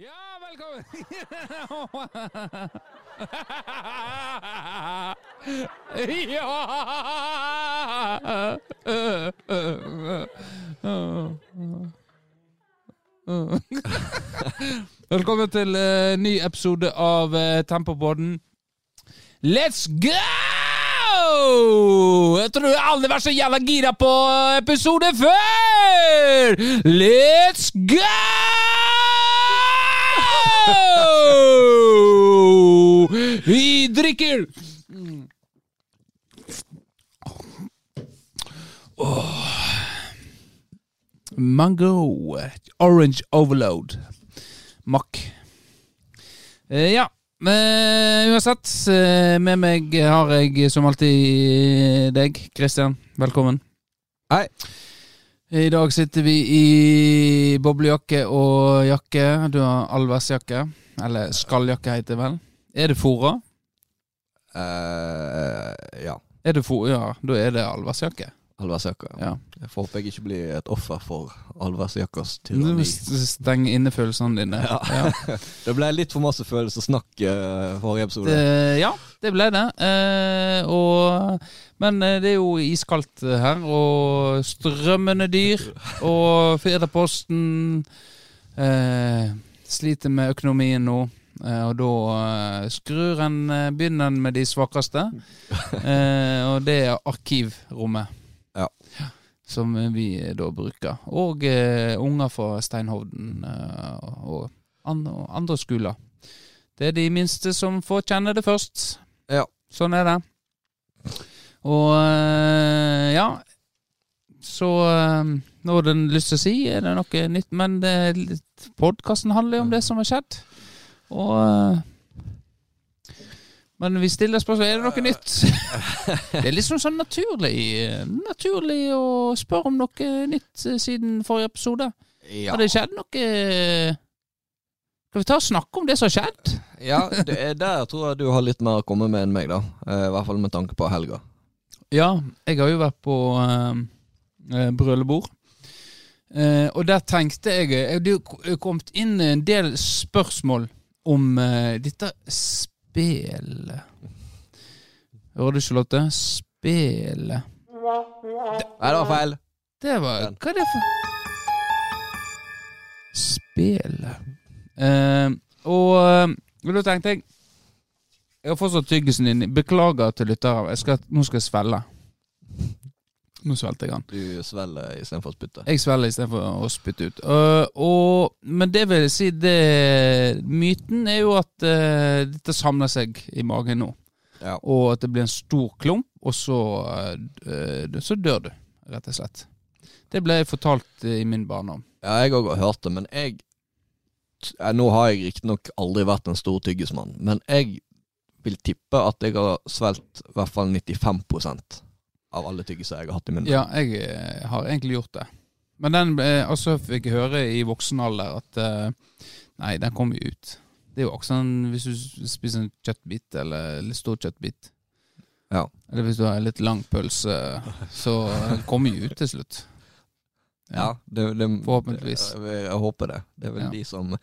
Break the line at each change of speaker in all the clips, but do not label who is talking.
Ja, velkommen! ja! Velkommen til uh, ny episode av uh, Tempopodden. Let's go! Jeg tror jeg aldri vært så jævla gira på episode før! Let's go! Vi drikker Oh. Mango Orange Overload. Mack. Eh, ja. Men uansett, eh, med meg har jeg som alltid deg, Christian. Velkommen.
Hei.
I dag sitter vi i boblejakke og jakke. Du har allværsjakke. Eller skalljakke, heter det vel. Er det fora?
Eh, ja.
Er det fora? Ja, da er det allværsjakke.
Allværsjakka.
Ja.
Jeg får håpe jeg ikke blir et offer for allværsjakkas tyranni.
Steng inne følelsene dine.
Ja.
Ja.
Det ble litt for masse følelsessnakk uh, forrige episode.
Det, ja, det ble det. Eh, og, men eh, det er jo iskaldt her, og strømmende dyr. Og Firdaposten eh, sliter med økonomien nå. eh, og da eh, skrur en begynner en med de svakeste. Eh, og det er arkivrommet.
Ja.
Som vi da bruker. Og unger fra Steinhovden og andre skoler. Det er de minste som får kjenne det først.
Ja.
Sånn er det. Og øh, ja Så øh, nå har den lyst til å si er det noe nytt, men podkasten handler jo om det som har skjedd. Og øh, Men vi stiller spørsmål er det noe nytt. det er liksom sånn naturlig Naturlig å spørre om noe nytt siden forrige episode.
Ja.
Har det skjedd noe Skal vi ta og snakke om det som har skjedd?
ja, det er der tror jeg du har litt mer å komme med enn meg, da. Eh, I hvert fall med tanke på helga.
Ja, jeg har jo vært på eh, brøllebord. Eh, og der tenkte jeg eh, Det er kommet inn en del spørsmål om eh, dette spelet. Hører du, Charlotte? Spelet.
Nei, det var feil.
Det var Hva er det for Spelet. Eh, og, eh, og da tenkte jeg Jeg har fortsatt tyggisen din. Beklager til lyttere. Jeg skal, nå skal jeg svelle. Nå svelget jeg den.
Du svelger istedenfor å spytte.
Jeg svelger istedenfor å spytte ut. Uh, og, men det vil jeg si det, Myten er jo at uh, dette samler seg i magen nå.
Ja.
Og at det blir en stor klump, og så, øh, så dør du, rett og slett. Det ble fortalt i min barndom.
Ja, jeg òg har hørt det, men jeg eh, Nå har jeg riktignok aldri vært en stor tyggismann, men jeg vil tippe at jeg har svelget i hvert fall 95% av alle tyggiser jeg har hatt i munnen.
Ja, jeg øh, har egentlig gjort det. Men den altså fikk jeg høre i voksen alder at Nei, den kom jo ut. Det er jo også sånn hvis du spiser en kjøttbit, eller litt stor kjøttbit.
Ja.
Eller hvis du har en litt lang pølse, så kommer jo ut til slutt.
Ja, det, det,
Forhåpentligvis.
Jeg, jeg håper det. Det er vel
Ja.
de som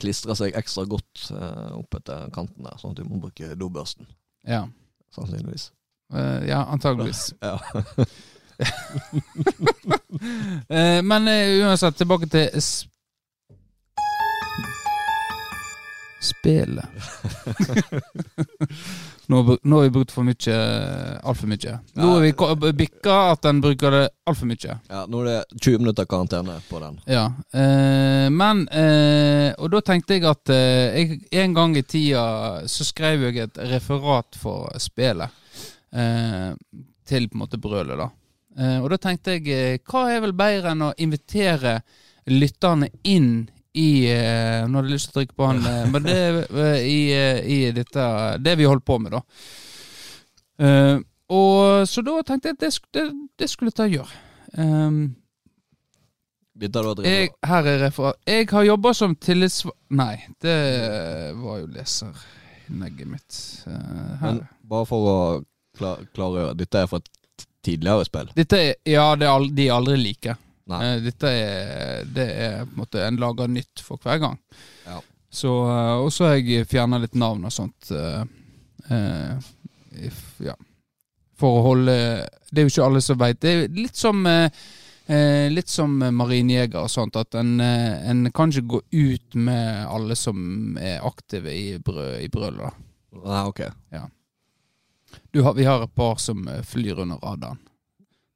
klistrer seg ekstra godt uh, opp etter kanten der, sånn at du må bruke dobørsten.
Ja,
Sannsynligvis.
Uh, ja antageligvis.
Ja.
uh, men uansett, tilbake til s Spelet. Nå, har vi- nå har vi brukt for mye, altfor mye. Nå
Ja.
er vi bikka at den bruker det altfor mye.
ja, nå er det 20 minutter karantene på den.
Ja, eh, men eh, Og da tenkte jeg at eh, jeg, en gang i tida så skrev jeg et referat for spillet. Eh, til på en måte brølet, da. Eh, og da tenkte jeg eh, hva er vel bedre enn å invitere lytterne inn i eh, Nå hadde jeg lyst til å trykke på han, eh, men det eh, i, i dette Det vi holder på med, da. Og Så da tenkte jeg at det, det, det skulle jeg ta og gjøre. Um, jeg, her er referat. Jeg har jobba som tillitsvalgt Nei, det var jo leserinnlegget mitt.
Men bare for å kla- klargjøre, dette er fra tidligere spill.
Dette er Ja, det er aldri, de er aldri like.
Nei.
Eh, dette er Det er på en måte en lager nytt for hver gang.
Ja.
Så, eh, og så har jeg fjerna litt navn og sånt. eh, eh, if- ja. For å holde Det er jo ikke alle som veit. Det er litt som eh, Litt som marinjeger og sånt, at en, en kan ikke gå ut med alle som er aktive i, brø, i brølet.
Nei, ok.
Du har, vi har et par som flyr under radaren,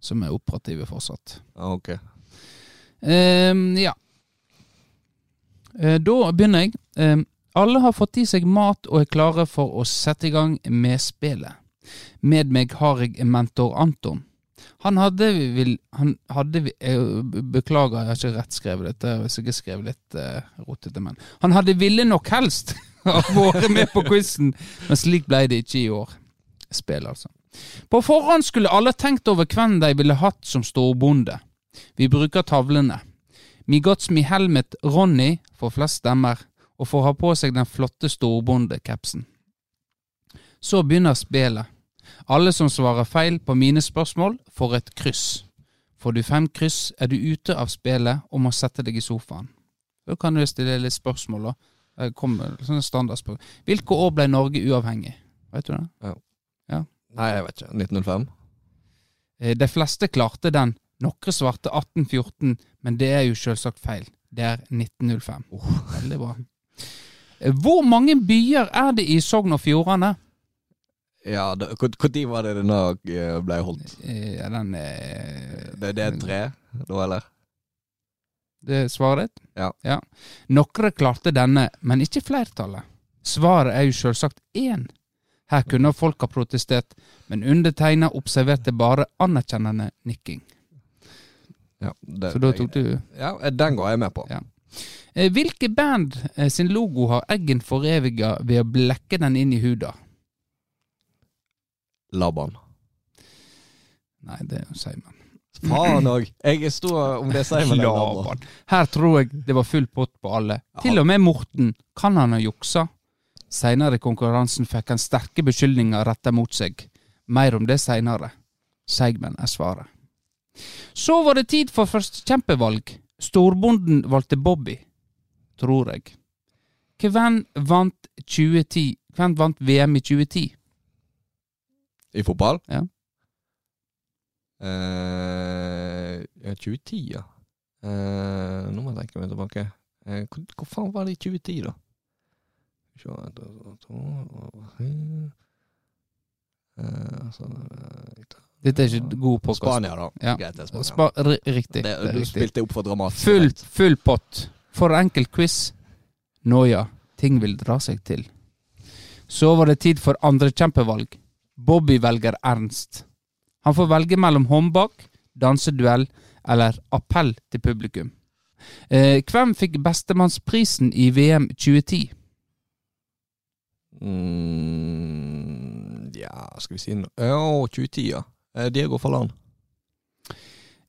som er operative fortsatt.
Ja, ok.
Ehm, ja. Eh, da begynner jeg. Ehm, alle har fått i seg mat og er klare for å sette i gang med spillet. Med meg har jeg mentor Anton. Han hadde vil, Han hadde jeg Beklager, jeg har ikke rett skrevet dette. Jeg har skrevet litt uh, rotete, men Han hadde ville nok helst ha vært med på quizen, men slik ble det ikke i år. Spill, altså. På forhånd skulle alle tenkt over hvem de ville hatt som storbonde. Vi bruker tavlene. Mi Gods Mi Helmet Ronny får flest stemmer, og får ha på seg den flotte storbondekapsen. Så begynner spillet. Alle som svarer feil på mine spørsmål, får et kryss. Får du fem kryss, er du ute av spillet og må sette deg i sofaen. Da kan du stille litt spørsmål, da. Kommer sånne standardspørsmål. Hvilke år ble Norge uavhengig? Vet du det?
Nei, jeg vet ikke. 1905?
Eh, De fleste klarte den. Noen svarte 1814, men det er jo selvsagt feil. Det er 1905. veldig bra. Eh, Hvor mange byer er det i Sogn og Fjordane?
Ja, Når var det denne eh, ble holdt?
Ja, Er den eh,
Det, det er tre, da, eller?
Det er svaret ditt?
Ja.
Noen klarte denne, men ikke flertallet. Svaret er jo selvsagt én. Her kunne folk ha protestert, men undertegna observerte bare anerkjennende nikking.
Ja, det,
Så da tok du
Ja, den går jeg med på.
Ja. Eh, Hvilke band eh, sin logo har Eggen foreviga ved å blekke den inn i huda?
Laban.
Nei, det er jo Simon.
Faen òg! Jeg sto om det Laban.
Laban. Her tror jeg det var full pott på alle.
Ja.
Til og med Morten. Kan han ha juksa? Seinere i konkurransen fikk han sterke beskyldninger retta mot seg. Mer om det seinere. Seigmen er svaret. Så var det tid for førstekjempevalg. Storbonden valgte Bobby, tror jeg. Hvem vant 2010? Hvem vant VM i 2010?
I fotball?
Ja.
Uh, ja, 2010, ja. Uh, nå må jeg tenke meg tilbake. Uh, hvor, hvor faen var det i 2010, da? Se, da- da-
Dette er ikke god podkast.
Spania, da.
Ja.
Greit, det er Spania.
Spa riktig.
det, du
riktig.
spilte opp for dramatisk.
Full, full pott. For enkel quiz. Nå ja, ting vil dra seg til. Så var det tid for andre kjempevalg. Bobby velger Ernst. Han får velge mellom håndbak, danseduell eller appell til publikum. Eh, hvem fikk bestemannsprisen i VM 2010?
Mm, ja, skal vi si noe Ja, 2010, ja. Eh, Diego Forlan.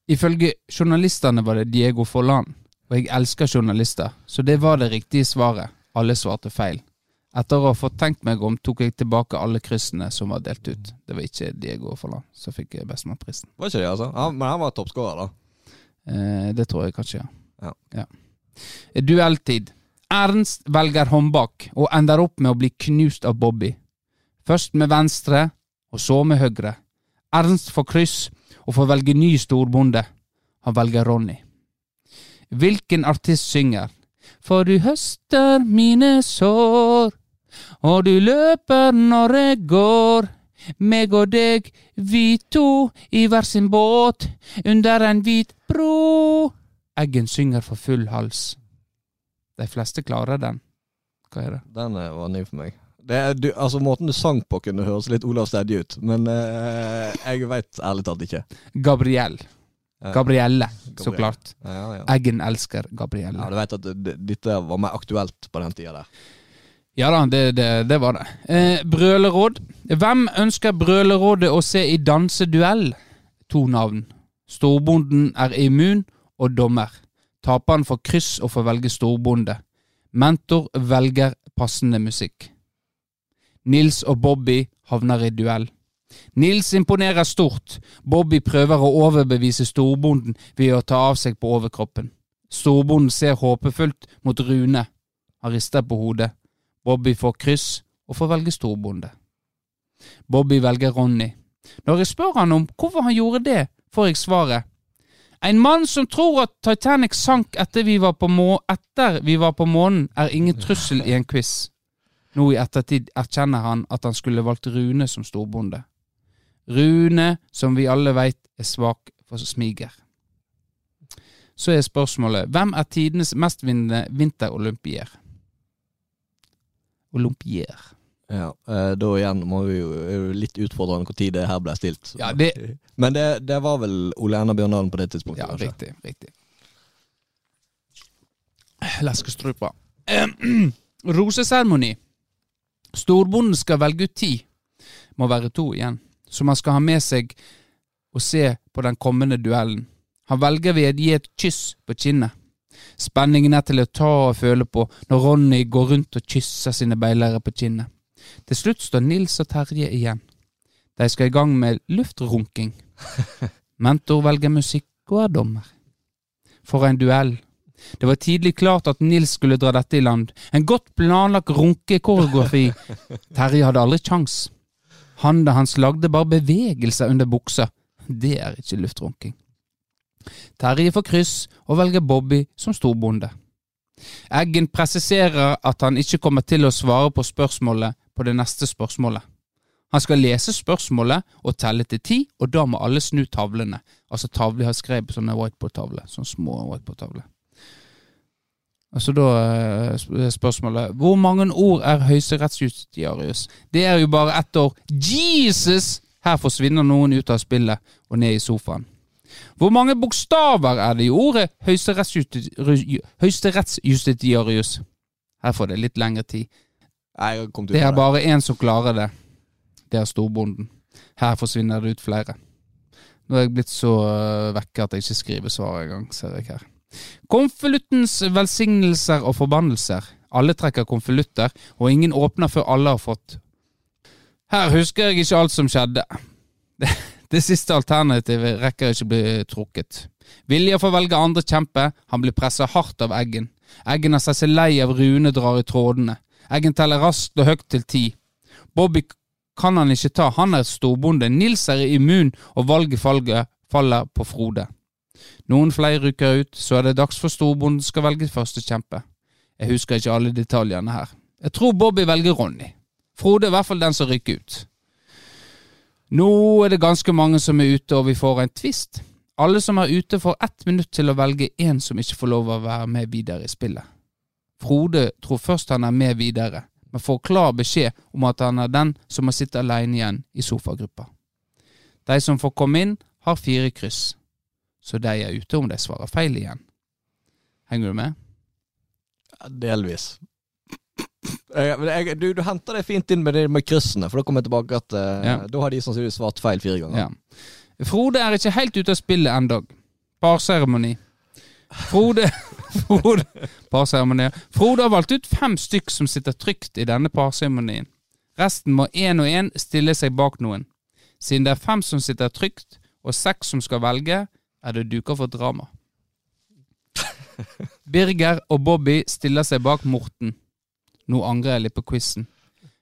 Ifølge journalistene var det Diego Forlan, og jeg elsker journalister, så det var det riktige svaret. Alle svarte feil. Etter å ha fått tenkt meg om, tok jeg tilbake alle kryssene som var delt ut. Det var ikke Diego Forlan som fikk bestemannprisen.
Var ikke det, altså? Han, men han var toppskårer, da.
Eh, det tror jeg kanskje, ja.
Ja.
Duelltid. Ernst velger håndbak, og ender opp med å bli knust av Bobby. Først med venstre, og så med høyre. Ernst får kryss, og får velge ny storbonde. Han velger Ronny. Hvilken artist synger? For du høster mine sår, og du løper når jeg går. Meg og deg, vi to, i hver sin båt, under en hvit bro. Eggen synger for full hals. De fleste klarer den. Hva er det?
Den var ny for meg. Det er, du, altså Måten du sang på kunne høres litt Olav Stedje ut, men eh, jeg veit ærlig talt ikke.
Gabrielle.
Eh,
Gabrielle, så klart.
Ja, ja.
Eggen elsker Gabrielle.
ja, du vet at det, det, dette var mer aktuelt på den tida der.
Ja da, det, det, det var det. Eh, brøleråd. Hvem ønsker Brølerådet å se i danseduell? To navn. Storbonden er immun, og dommer. Taperen får kryss og får velge storbonde. Mentor velger passende musikk. Nils og Bobby havner i duell. Nils imponerer stort. Bobby prøver å overbevise storbonden ved å ta av seg på overkroppen. Storbonden ser håpefullt mot Rune. Han rister på hodet. Bobby får kryss og får velge storbonde. Bobby velger Ronny. Når jeg spør han om hvorfor han gjorde det, får jeg svaret. En mann som tror at Titanic sank etter vi var på, må etter vi var på månen, er ingen trussel i en quiz. Nå i ettertid erkjenner han at han skulle valgt Rune som storbonde. Rune, som vi alle veit, er svak for smiger. Så er spørsmålet hvem er tidenes mestvinnende vinterolympier? Olympier.
Ja, eh, Da igjen må vi jo, litt utfordrende når det her ble stilt.
Ja, det,
Men det, det var vel Ole Einar Bjørndalen på det tidspunktet?
ja
kanskje?
riktig. riktig. Leskestrupa. Roseseremoni. Storbonden skal velge ut ti, må være to igjen, som han skal ha med seg og se på den kommende duellen. Han velger ved å gi et kyss på kinnet. Spenningen er til å ta og føle på når Ronny går rundt og kysser sine beilere på kinnet. Til slutt står Nils og Terje igjen. De skal i gang med luftrunking. Mentor velger musikk og er dommer. For en duell. Det var tidlig klart at Nils skulle dra dette i land. En godt planlagt runkekoreografi. Terje hadde aldri kjangs. Handa hans lagde bare bevegelser under buksa. Det er ikke luftrunking. Terje får kryss og velger Bobby som storbonde. Eggen presiserer at han ikke kommer til å svare på spørsmålet på det neste spørsmålet. Han skal lese spørsmålet og telle til ti, og da må alle snu tavlene. Altså tavler har skrevet på sånne whiteboard-tavler. Sånne små whiteboard-tavler. Altså da er spørsmålet Hvor mange ord er høyesterettsjustitiarius? Det er jo bare ett år. Jesus! Her forsvinner noen ut av spillet og ned i sofaen. Hvor mange bokstaver er det i ordet høyesterettsjusti- høyesterettsjustitiarius? Her får det litt lengre tid. Det er bare én som klarer det. Det er storbonden. Her forsvinner det ut flere. Nå er jeg blitt så øh, vekke at jeg ikke skriver svaret engang, ser jeg her. Konvoluttens velsignelser og forbannelser. Alle trekker konvolutter, og ingen åpner før alle har fått. Her husker jeg ikke alt som skjedde. Det, det siste alternativet rekker ikke bli trukket. Vilja får velge andre kjempe, han blir presset hardt av Eggen. Eggen har sett seg lei av Rune drar i trådene. Eggen teller raskt og høyt til ti. Bobby kan han ikke ta, han er storbonde. Nils er immun, og valget faller på Frode. Noen flere rykker ut, så er det dags for storbonden skal velge første kjempe. Jeg husker ikke alle detaljene her. Jeg tror Bobby velger Ronny. Frode er i hvert fall den som rykker ut. Nå er det ganske mange som er ute, og vi får en tvist. Alle som er ute, får ett minutt til å velge én som ikke får lov å være med videre i spillet. Frode tror først han er med videre, men får klar beskjed om at han er den som må sitte alene igjen i sofagruppa. De som får komme inn, har fire kryss, så de er ute om de svarer feil igjen. Henger du med?
Ja, Delvis. Jeg, jeg, du, du henter det fint inn med det med kryssene, for da kommer jeg tilbake at eh,
Ja.
da har de sannsynligvis svart feil fire ganger.
Ja. Frode er ikke helt ute av spillet endog. Parseremoni. Frode Frode. Frode har valgt ut fem stykk som sitter trygt i denne parseremonien. Resten må én og én stille seg bak noen. Siden det er fem som sitter trygt, og seks som skal velge, er det duka for drama. Birger og Bobby stiller seg bak Morten. Nå angrer jeg litt på quizen.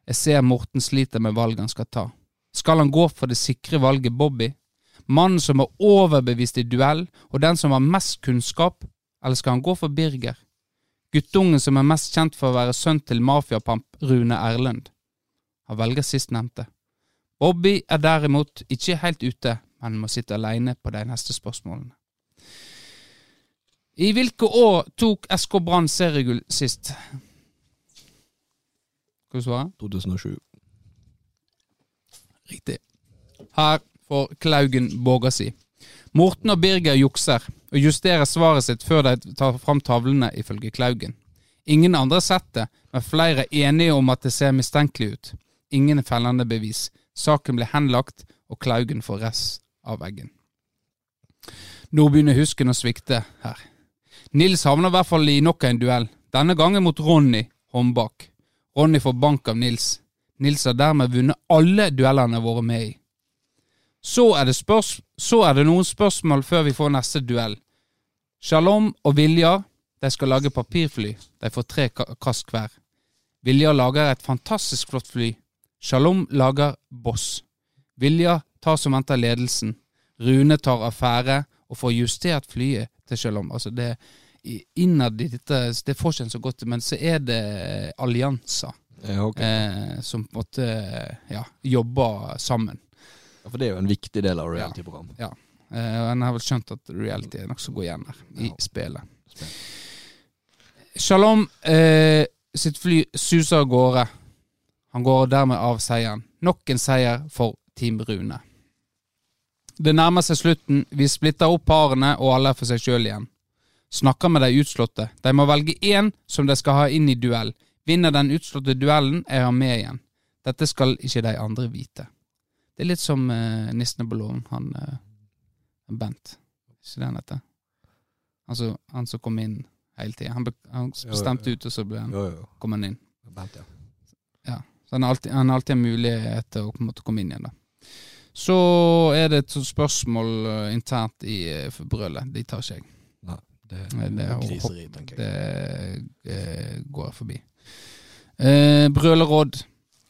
Jeg ser Morten sliter med valget han skal ta. Skal han gå for det sikre valget Bobby? Mannen som er overbevist i duell, og den som har mest kunnskap? Eller skal han gå for Birger? Guttungen som er mest kjent for å være sønn til mafiapamp Rune Erlend. Han velger sistnevnte. Bobby er derimot ikke helt ute, men må sitte alene på de neste spørsmålene. I hvilke år tok SK Brann seriegull sist? Skal du svare?
2007.
Riktig. Her får Klaugen båga si. Morten og Birger jukser, og justerer svaret sitt før de tar fram tavlene, ifølge Klaugen. Ingen andre har sett det, men flere er enige om at det ser mistenkelig ut. Ingen fellende bevis. Saken blir henlagt, og Klaugen får rest av veggen. Nå begynner husken å svikte her. Nils havner i hvert fall i nok en duell, denne gangen mot Ronny håndbak. Ronny får bank av Nils. Nils har dermed vunnet alle duellene våre med i. Så er, så er det noen spørsmål før vi får neste duell. Shalom og Viljar De skal lage papirfly. De får tre kast hver. Vilja lager et fantastisk flott fly. Shalom lager Boss. Vilja tar som venter ledelsen. Rune tar affære og får justert flyet til Sjølom. Altså det Innad i dette Det får ikke en så godt men så er det allianser
Ja, okay.
eh, som på en måte ja, jobber sammen.
Ja, For det er jo en viktig del av reality-program.
Eh, og en har vel skjønt at reality er nokså går igjen her i
Ja.
spillet.
Spill.
Shalom eh, sitt fly suser av gårde. Han går dermed av seieren. Nok en seier for Team Rune. Det nærmer seg slutten. Vi splitter opp parene, og alle er for seg sjøl igjen. Snakker med de utslåtte. De må velge én som de skal ha inn i duell. Vinner den utslåtte duellen, er han med igjen. Dette skal ikke de andre vite. Det er litt som uh, Nissene på låven, han uh, Bent. Ikke det han heter? Altså, han som kom inn hele tida. Han, han
Jo, jo,
bestemte
jo.
ut, og så ble han,
Jo,
kom han inn.
Bent, ja.
Så han har alltid, alltid en mulighet til å komme inn igjen. da. Så er det et spørsmål eh, internt i uh, brølet. De tar ikke jeg.
Det
Nei, det
er
er
griseri, tenker jeg.
Det eh, går jeg forbi. Eh, brøleråd.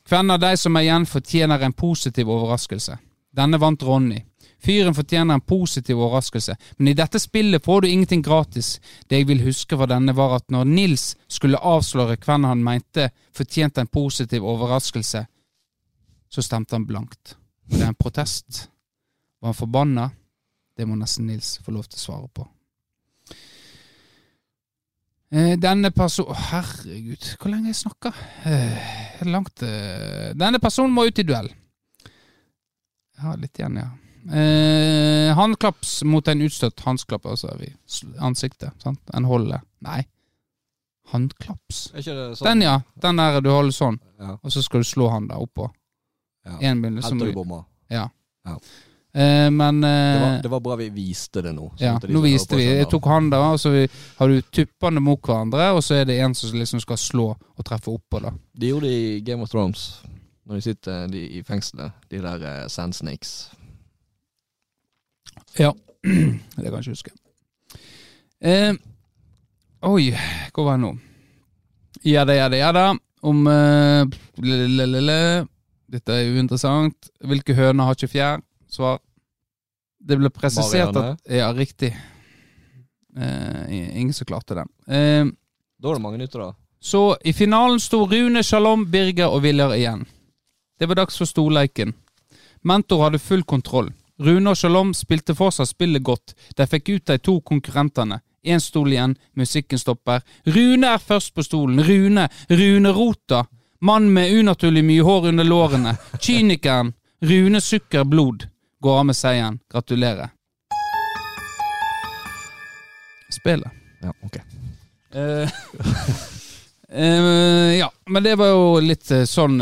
Hvem av de som er igjen, fortjener en positiv overraskelse? Denne vant Ronny. Fyren fortjener en positiv overraskelse, men i dette spillet får du ingenting gratis. Det jeg vil huske fra denne, var at når Nils skulle avsløre hvem han mente fortjente en positiv overraskelse, så stemte han blankt. Det er en protest. Var han forbanna? Det må nesten Nils få lov til å svare på. Eh, Denne person Herregud, hvor lenge jeg snakker? Eh, langt eh, Denne personen må ut i duell. Jeg har litt igjen, ja. Eh, håndklaps mot en utstøtt håndklapp, altså i s- ansiktet. sant? En holder. Nei. Håndklaps.
Sånn?
Den, ja. Den der du holder sånn,
Ja.
og så skal du slå han der oppå.
Ja.
En som,
Helt du bomma.
eh, men eh,
Det var, det var bra vi viste det nå.
Ja,
de
nå viste vi. Jeg tok han da, og så vi- har du tuppene mot hverandre, og så er det en som liksom skal slå og treffe oppå, da.
De gjorde det i Game of Thrones. Når de sitter de, i fengselet. De der eh, Sand Snakes.
Ja, det kan jeg ikke huske. Eh, oi, hvor var jeg nå? Ja da, ja da, ja da. Om eh. Dette er uinteressant. Hvilke høner har ikke fjær? Svar. Det ble presisert
Marianne.
at Ja, riktig. Eh, ingen som klarte den. Eh,
Da var det mange nytter, da.
Så i finalen sto Rune, Shalom, Birger og Viljar igjen. Det var dags for storleiken. Mentor hadde full kontroll. Rune og Shalom spilte fortsatt spillet godt. De fikk ut de to konkurrentene. Én stol igjen, musikken stopper. Rune er først på stolen. Rune, Rune Rota. Mann med unaturlig mye hår under lårene. Kynikeren. Rune sukker blod. Går av med seieren. Gratulerer. Spillet.
Ja, ok.
Uh, uh, ja, men det var jo litt eh, sånn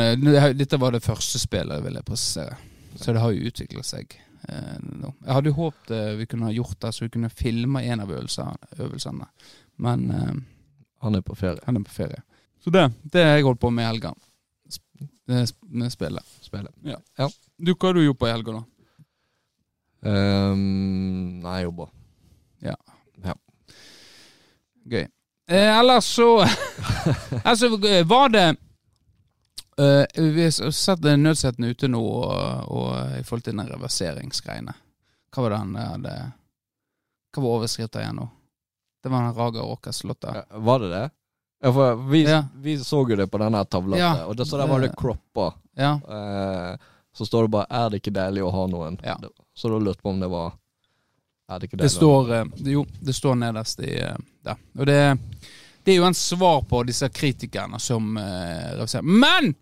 Dette var det første spillet, vil jeg presisere. Så det har jo utviklet seg Uh, no. Jeg hadde jo håpet vi kunne ha gjort det, så vi kunne filma en av øvelsene. Men
Han er på ferie.
han er på ferie. Så det det har jeg holdt på med i helga. Med spillet.
Spillet.
Du, hva har du gjort på i helga, da?
Um, nei, jeg jobber.
Gøy. Eh, ellers så Altså, var det uh, Vi har sett nødsettene ute nå og, og, i forhold til den reverseringsgreiene. Hva var det han hadde Hva var overskrifta igjen nå? Det var den Raga Åkers-låta.
Ja, var det det? Ja, for vi,
Ja.
vi så jo det på denne tavla,
Ja.
og det, så der var det croppa.
Ja.
Eh, så står det bare 'Er det ikke deilig å ha noen?'
Ja.
Det- Så da lurte på om det var Er det ikke
Det
deilig?
står eh, Jo, det står nederst i eh, der. Og det, det er jo en svar på disse kritikerne som eh, reverserer. Men!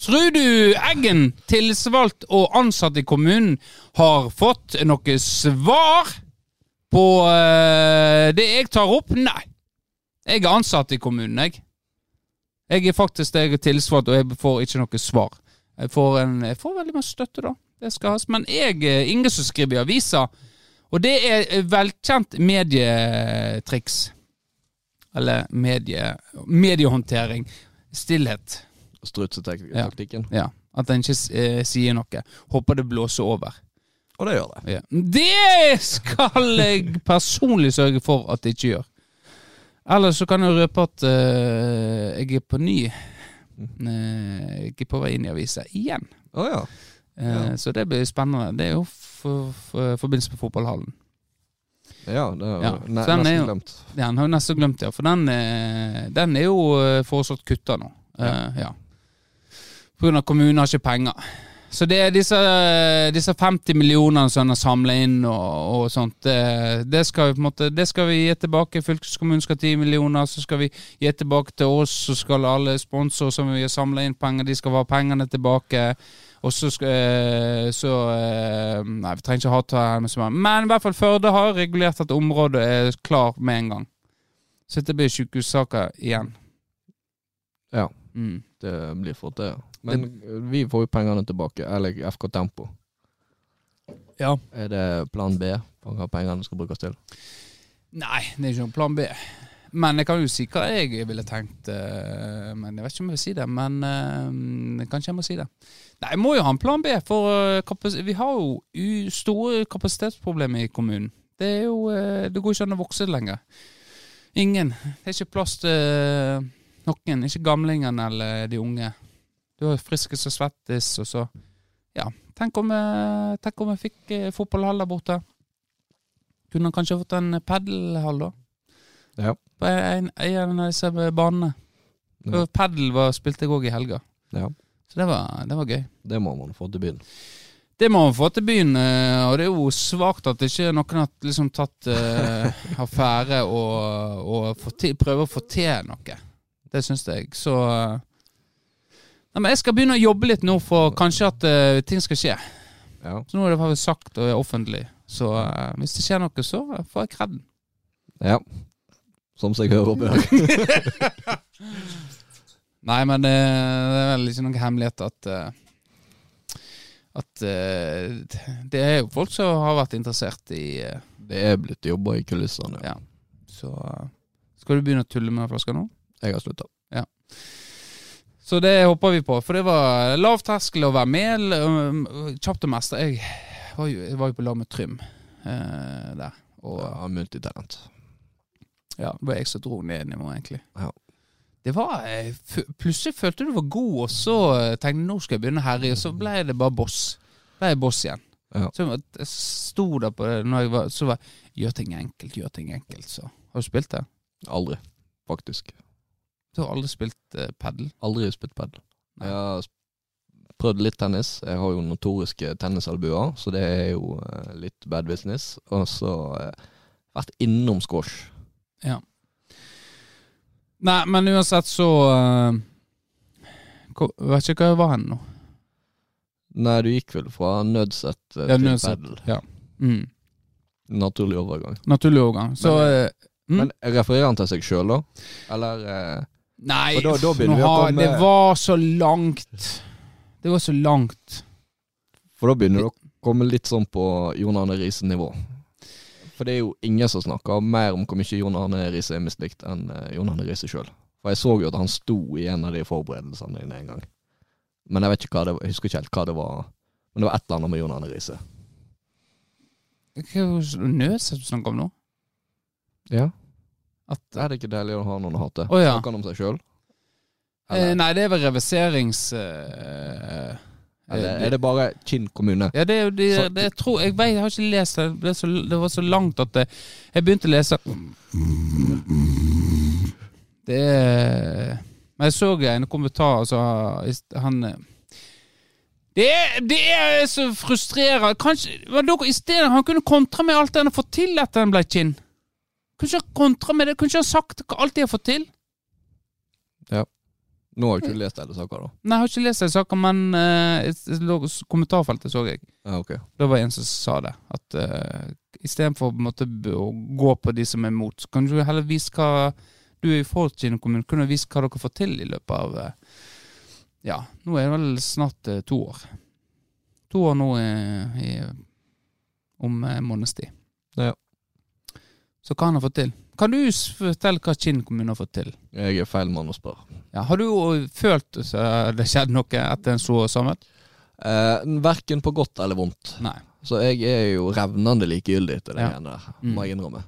Tror du Eggen, tillitsvalgt og ansatt i kommunen, har fått noe svar på eh, det jeg tar opp? Nei. Jeg er ansatt i kommunen, jeg. Jeg er faktisk jeg er tilsvart, og jeg får ikke noe svar. Jeg får, en, jeg får veldig mye støtte, da. Det skal has. Men jeg er ingen som skriver i avisa. Og det er eh, velkjent medietriks. Eller medie, mediehåndtering. Stillhet.
Strutsetaktikken.
Ja. At en ikke eh, sier noe. Håper det blåser over.
Og det gjør det.
Ja. Det skal jeg personlig sørge for at det ikke gjør. Ellers så kan jeg røpe at uh, jeg er på ny. Eh, jeg er på vei inn i avisa igjen.
Oh, ja. Ja.
Uh, Så det blir spennende. Det er jo for, for, forbindelse med fotballhallen.
Ja, det er
Ja,
ne
den
nesten
jo-
glemt.
Den har jeg nesten glemt, ja. For den, eh, den er jo eh, foreslått kutta nå. Eh, ja. Av kommunen har ikke penger. Så det er disse, disse 50 millionene som han har samla inn og, og sånt, det, det, skal måte, det skal vi gi tilbake. Fylkeskommunen skal ha 10 millioner, så skal vi gi tilbake til oss. Så skal alle sponsorer som vi har samla inn penger, de skal ha pengene tilbake. Og så eh, så eh, Nei, vi trenger ikke ha her med. Men i hvert fall Førde har regulert at området er klar med en gang. Så dette blir sykehussaker igjen.
Ja.
Mm.
Det blir fort det. Men vi får jo pengene tilbake, eller FK Tempo.
Ja.
Er det plan B på hva pengene skal brukes til?
Nei, det er ikke noen plan B. Men jeg kan jo si hva jeg ville tenkt. eh, Men jeg vet ikke om jeg vil si det. Men øh, kanskje jeg må si det. Nei, jeg må jo ha en plan B, for eh, vi har jo store kapasitetsproblemer i kommunen. Det er jo Det går ikke an å vokse lenger. Ingen. Det er ikke plass til noen. Ikke gamlingene eller de unge. Du er friske som svettis, og så Ja, tenk om, jeg- tenk om jeg fikk eh, fotballhall der borte. Kunne han kanskje fått en padelhall, da?
Ja.
På en, en av disse banene.
Ja.
Padel spilte jeg òg i helga.
Ja.
Så det var, det var gøy.
Det må man få til byen.
Det må man få til byen, eh, og det er jo svakt at ikke noen har liksom tatt uh, affære og, og til, prøver å få til noe. Det syns jeg. Så eh, Nei, men Jeg skal begynne å jobbe litt nå for kanskje at uh, ting skal skje.
Ja.
Så nå er det sagt og er offentlig. Så uh, hvis det skjer noe, så får jeg kreden.
ja. Som seg hører og bør.
Nei, men det, det er vel ikke noen hemmelighet at uh, At det er jo folk som har vært interessert i
Det er blitt jobba i kulissene.
Ja. Så skal du begynne å tulle med flaska nå?
Jeg har slutta.
Så det håper vi på. For det var lav terskel å være med. um, Kjapt å mestre. Jeg var jo, jeg var jo på lag med Trym eh, der. Og
ja, multitalent.
ja, det var jeg som dro ned nivået, egentlig.
Ja.
Det var eh, Plutselig følte du var god, og så eh, tenkte jeg nå skal jeg begynne å herje, og så ble det bare boss. Ble jeg boss igjen.
Ja.
Så jeg sto der på det når jeg var Så var Gjør ting enkelt, gjør ting enkelt, så. Har du spilt det?
Aldri, faktisk.
Du har aldri spilt uh, padel?
Aldri spilt padel. Jeg har sp- prøvd litt tennis. Jeg har jo notoriske tennisalbuer, så det er jo eh, litt bad business. Og så eh, vært innom squash.
Nei, men uansett så uh, Vet ikke hva jeg var hen nå.
Nei, du gikk vel fra nødset eh,
Ja,
til
nødset.
padel.
Ja. Mm.
Naturlig overgang.
Naturlig overgang. Så
Men,
eh, mm.
Men refererer han til seg sjøl, da? Eller eh,
Nei,
da- da komme-
det var så langt. Det var så langt.
For da begynner du å komme litt sånn på Jon Arne Riise-nivå. For det er jo ingen som snakker mer om hvor mye Jon Arne Riise er mislikt enn eh, Jon Arne Riise sjøl. For jeg så jo at han sto i en av de forberedelsene dine en gang. Men jeg vet ikke hva det var, jeg husker ikke helt hva det var. Men det var et eller annet med Jon Arne Riise.
Hva er det du snakker om nå?
Ja.
At,
Er det ikke deilig å ha noen å hate?
Oh, ja.
Snakker han om seg sjøl?
eh, nei, det er vel reverserings... eh,
Eller
eh,
er det bare Kinn kommune?
Ja, det jo de,
Så-
det, jeg tror, jeg, vet, jeg har ikke lest det. Det, så, det var så langt at det, jeg begynte å lese Det er Men jeg så en kommentar, altså Han eh, det er, det er så frustrerende. Kanskje dere, stedet Han kunne kontra med alt det han har fått til etter han ble kinn. Kunne ikke ha kontra med det, kunne ikke ha sagt alt de har fått til. Ja.
Nå har jeg ikke lest alle saker, da.
Nei, jeg har ikke lest hele saker, men uh, kommentarfeltet så jeg.
Ja, okay.
Det var en som sa det. At uh, istedenfor å gå på de som er imot, så kan du heller vise hva Du er i forhold til kommune, kunne vise hva dere får til i løpet av uh, Ja, nå er det vel snart uh, to år. To år nå i, i, om en måneds tid.
Ja.
Så hva han har fått til? Kan du fortelle hva Kinn kommune har fått til?
Jeg er feil mann å spørre.
Ja, har du følt at det skjedde noe etter en så sammen?
Eh, verken på godt eller vondt.
Nei.
Så jeg er jo revnende likegyldig til det
Ja.
greiene der,
Mm.
må jeg innrømme.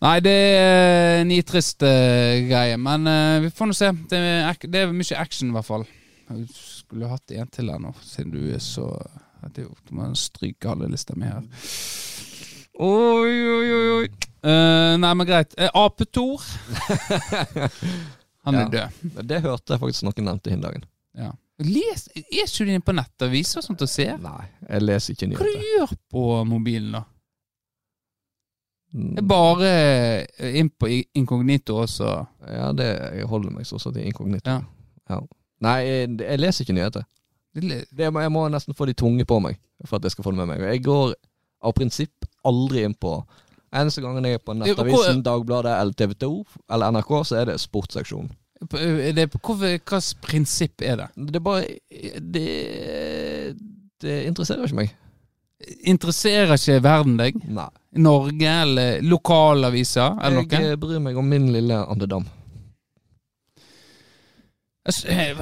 Nei, det er nitrist uh, greie, men uh, vi får nå se. Det er, det er mye action, i hvert fall. Jeg skulle hatt en til her nå, siden du er så det er jo, Du må stryke alle lister med her. Oi, oi, oi, oi. Eh, nei, men greit. Uh, Apetor. Han er
Ja.
død.
Det hørte jeg faktisk noen nevnte i dagen.
Ja. Les, er ikke du inne på nettaviser og sånt og ser?
Nei, jeg leser ikke nyheter.
Hva du
gjør
gjør på mobilen, da?
Mm,
er bare eh, inn på inkognito også.
Ja, det, jeg holder meg sånn til inkognito.
Ja.
Ja. Nei, jeg, jeg leser ikke nyheter.
Det
jeg må nesten få de tunge på meg for at jeg skal få det med meg. Jeg går av prinsipp aldri inn på Eneste gangen jeg er på Nettavisen, Dagbladet eller TV 2 eller NRK, så er det sportsseksjon.
Er det, hva prinsipp er det?
Det bare Det, det interesserer ikke meg.
Interesserer ikke verden deg?
Nei.
Norge eller lokalaviser eller
Jeg
noe?
eh, bryr meg om min lille andedam.
Jeg, Jeg,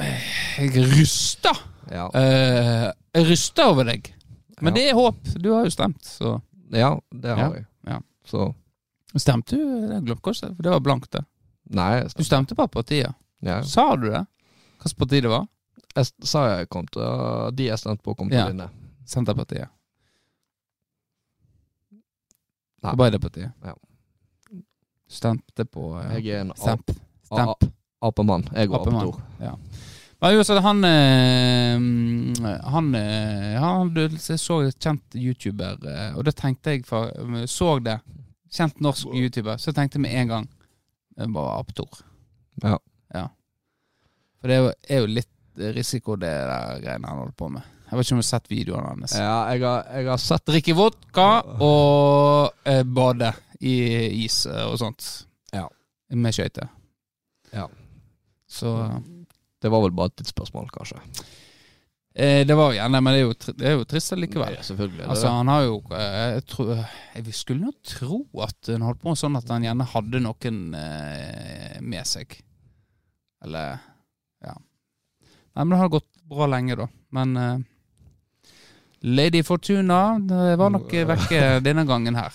jeg ryster.
Ja.
Uh, jeg ryster over deg. Men
Ja.
det er håp. Du har jo stemt, så
ja, det har
Ja,
jeg.
ja.
Så
Stemte du? Jeg glemte kanskje, for det var blankt, det.
Nei,
Du stemte på partiet.
ja.
Sa du det? Hvilket parti det var?
jeg sa jeg kom til De jeg stemte på, kom til
Ja.
vinne.
Senterpartiet.
Nei.
Arbeiderpartiet.
Ja.
Stemte på ja.
Jeg er en
ap
apemann. Jeg går
Apemann.
apetor.
Men uansett, han eh, Han, eh, han du, Jeg så et kjent YouTuber, eh, og da tenkte jeg for, Så det. Kjent norsk YouTuber. Så tenkte jeg med en gang var Aptor.
Ja.
ja. For det er jo, er jo litt risiko, det der greiene han holder på med. Jeg vet ikke om du har sett videoene hans.
Ja, jeg har, jeg har sett
Drikke vodka og eh, bade i is og sånt.
Ja.
Med skøyter.
Ja.
Så
Det var vel bare et tidsspørsmål, kanskje.
eh, Det var gjerne, men det er jo, tri- det er jo trist likevel.
Ja, selvfølgelig. er
Altså,
det.
han har jo eh, Jeg, tror, jeg skulle nå tro at han holdt på sånn at han gjerne hadde noen eh, med seg. Eller Ja. Nei, men det har gått bra lenge, da. Men eh, Lady Fortuna det var nok vekke denne gangen her.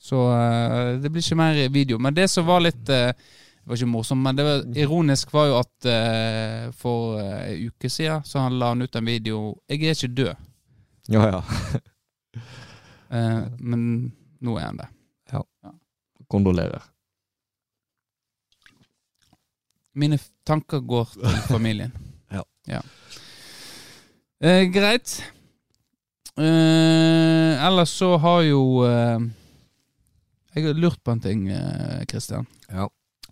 Så eh, det blir ikke mer video. Men det som var litt eh, Det var ikke morsomt, men det var ironisk var jo at eh, for eh, en uke siden så han la han ut en video 'Jeg er ikke død'.
Ja, ja.
Eh, men nå er han det.
Kondolerer.
Mine tanker går til familien.
Ja.
Eh, greit. Eh, ellers så har jo eh, Jeg har lurt på en ting, Kristian. Christian.
Ja.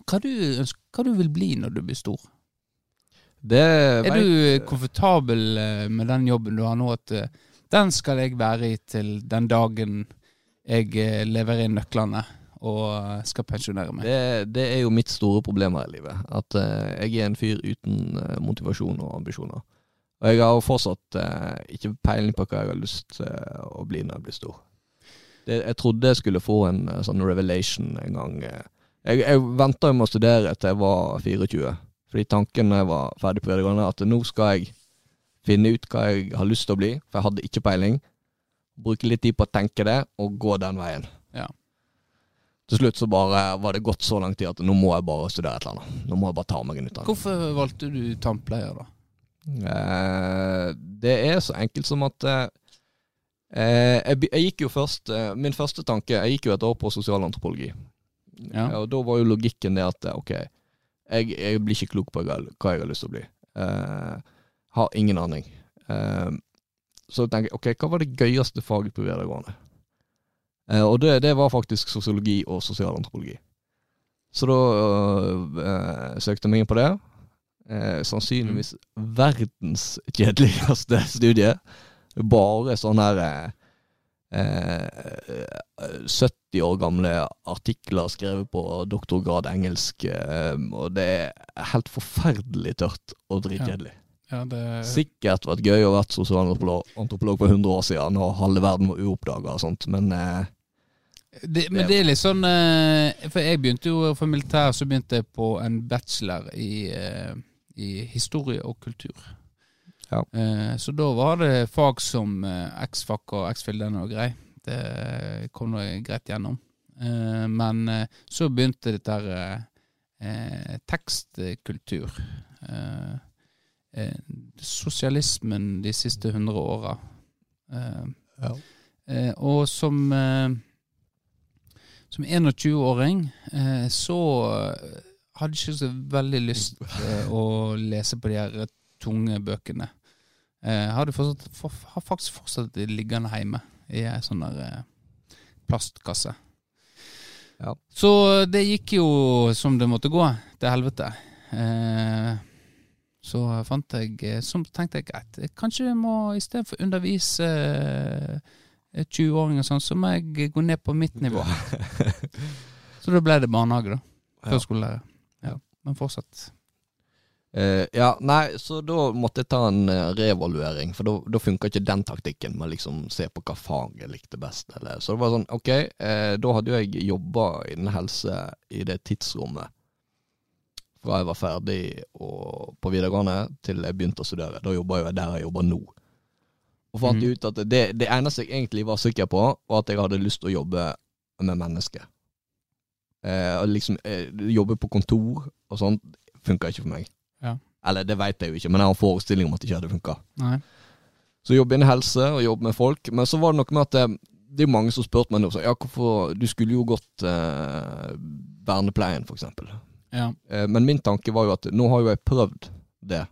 Hva du, hva du vil bli når du blir stor?
Det
Er du komfortabel eh, med den jobben du har nå? At eh, den skal jeg være i til den dagen jeg lever leverer inn nøklene og eh, skal pensjonere meg?
det, det er jo mitt store problem her i livet. At eh, jeg er en fyr uten eh, motivasjon og ambisjoner. Og jeg har fortsatt eh, ikke peiling på hva jeg har lyst til å bli når jeg blir stor. Det, jeg trodde jeg skulle få en eh, sånn revelation en gang. Jeg, jeg venta med å studere til jeg var 24. Fordi tanken da jeg var ferdig på videregående, at nå skal jeg finne ut hva jeg har lyst til å bli. For jeg hadde ikke peiling. Bruke litt tid på å tenke det, og gå den veien.
Ja.
Til slutt så bare var det gått så lang tid at nå må jeg bare studere et eller annet. Nå må jeg bare ta meg en utdanning.
Hvorfor valgte du tannpleier, da?
Eh, det er så enkelt som at eh, eh, jeg, jeg gikk jo først eh, Min første tanke Jeg gikk jo et år på sosialantropologi.
Ja.
Og da var jo logikken det at eh, ok, jeg, jeg blir ikke klok på hva jeg har lyst til å bli. Uh, har ingen aning. Uh, så tenker jeg ok, hva var det gøyeste faget på videregående? Uh, og det, det var faktisk sosiologi og sosialantropologi. Så da søkte jeg meg inn på det. Sannsynligvis verdens kjedeligste studie. Bare sånn her eh, eh, 70 år gamle artikler skrevet på doktorgrad engelsk, eh, og det er helt forferdelig tørt og dritkjedelig.
Ja, det
Sikkert vært gøy å vært sosialantropolog for 100 år siden, når halve verden var uoppdaga og sånt, men eh,
det, men det er litt sånn eh, For jeg begynte jo for militær, så begynte jeg på en bachelor i, eh, i historie og kultur.
Ja.
Eh, så da var det fag som eh, X-FAC og X-fildene og grei. Det kom nå greit gjennom. Eh, men eh, så begynte dette her eh, tekstkultur. Eh, sosialismen de siste hundre åra. Eh,
Ja.
eh, og som som 21-åring eh, så hadde ikke så veldig lyst å lese på de her tunge bøkene. Eh, hadde fortsatt, for, har faktisk fortsatt liggende hjemme i ei sånn der eh, plastkasse.
Ja.
Så det gikk jo som det måtte gå, til helvete. Eh, så fant jeg eh, Så tenkte jeg greit, kanskje jeg må istedenfor undervise eh, 20-åringer sånn, så må jeg gå ned på mitt nivå. så da ble det barnehage, da. Førskolelærer. Ja. Men fortsatt.
Eh, ja, nei, så da måtte jeg ta en uh, reevaluering, for da, funka ikke den taktikken med liksom se på hva fag jeg likte best. Eller. Så det var sånn, ok, uh, da hadde jo jeg jobba innen helse i det tidsrommet fra jeg var ferdig og, på videregående til jeg begynte å studere. Da jobba jeg der jeg jobber nå. Og fant
mm.
ut at det, det eneste jeg egentlig var sikker på, var at jeg hadde lyst til å jobbe med mennesker. Liksom Jobbe på kontor og sånt funka ikke for meg.
Ja.
Eller det veit jeg jo ikke, men jeg har en forestilling om at det ikke hadde funka. Så jobb innen helse og jobb med folk. Men så var det noe med at det, det er mange som spurte meg nå ja, hvorfor Du skulle jo gått eh, vernepleien, for eksempel.
Ja.
Eh, men min tanke var jo at nå har jo jeg prøvd det.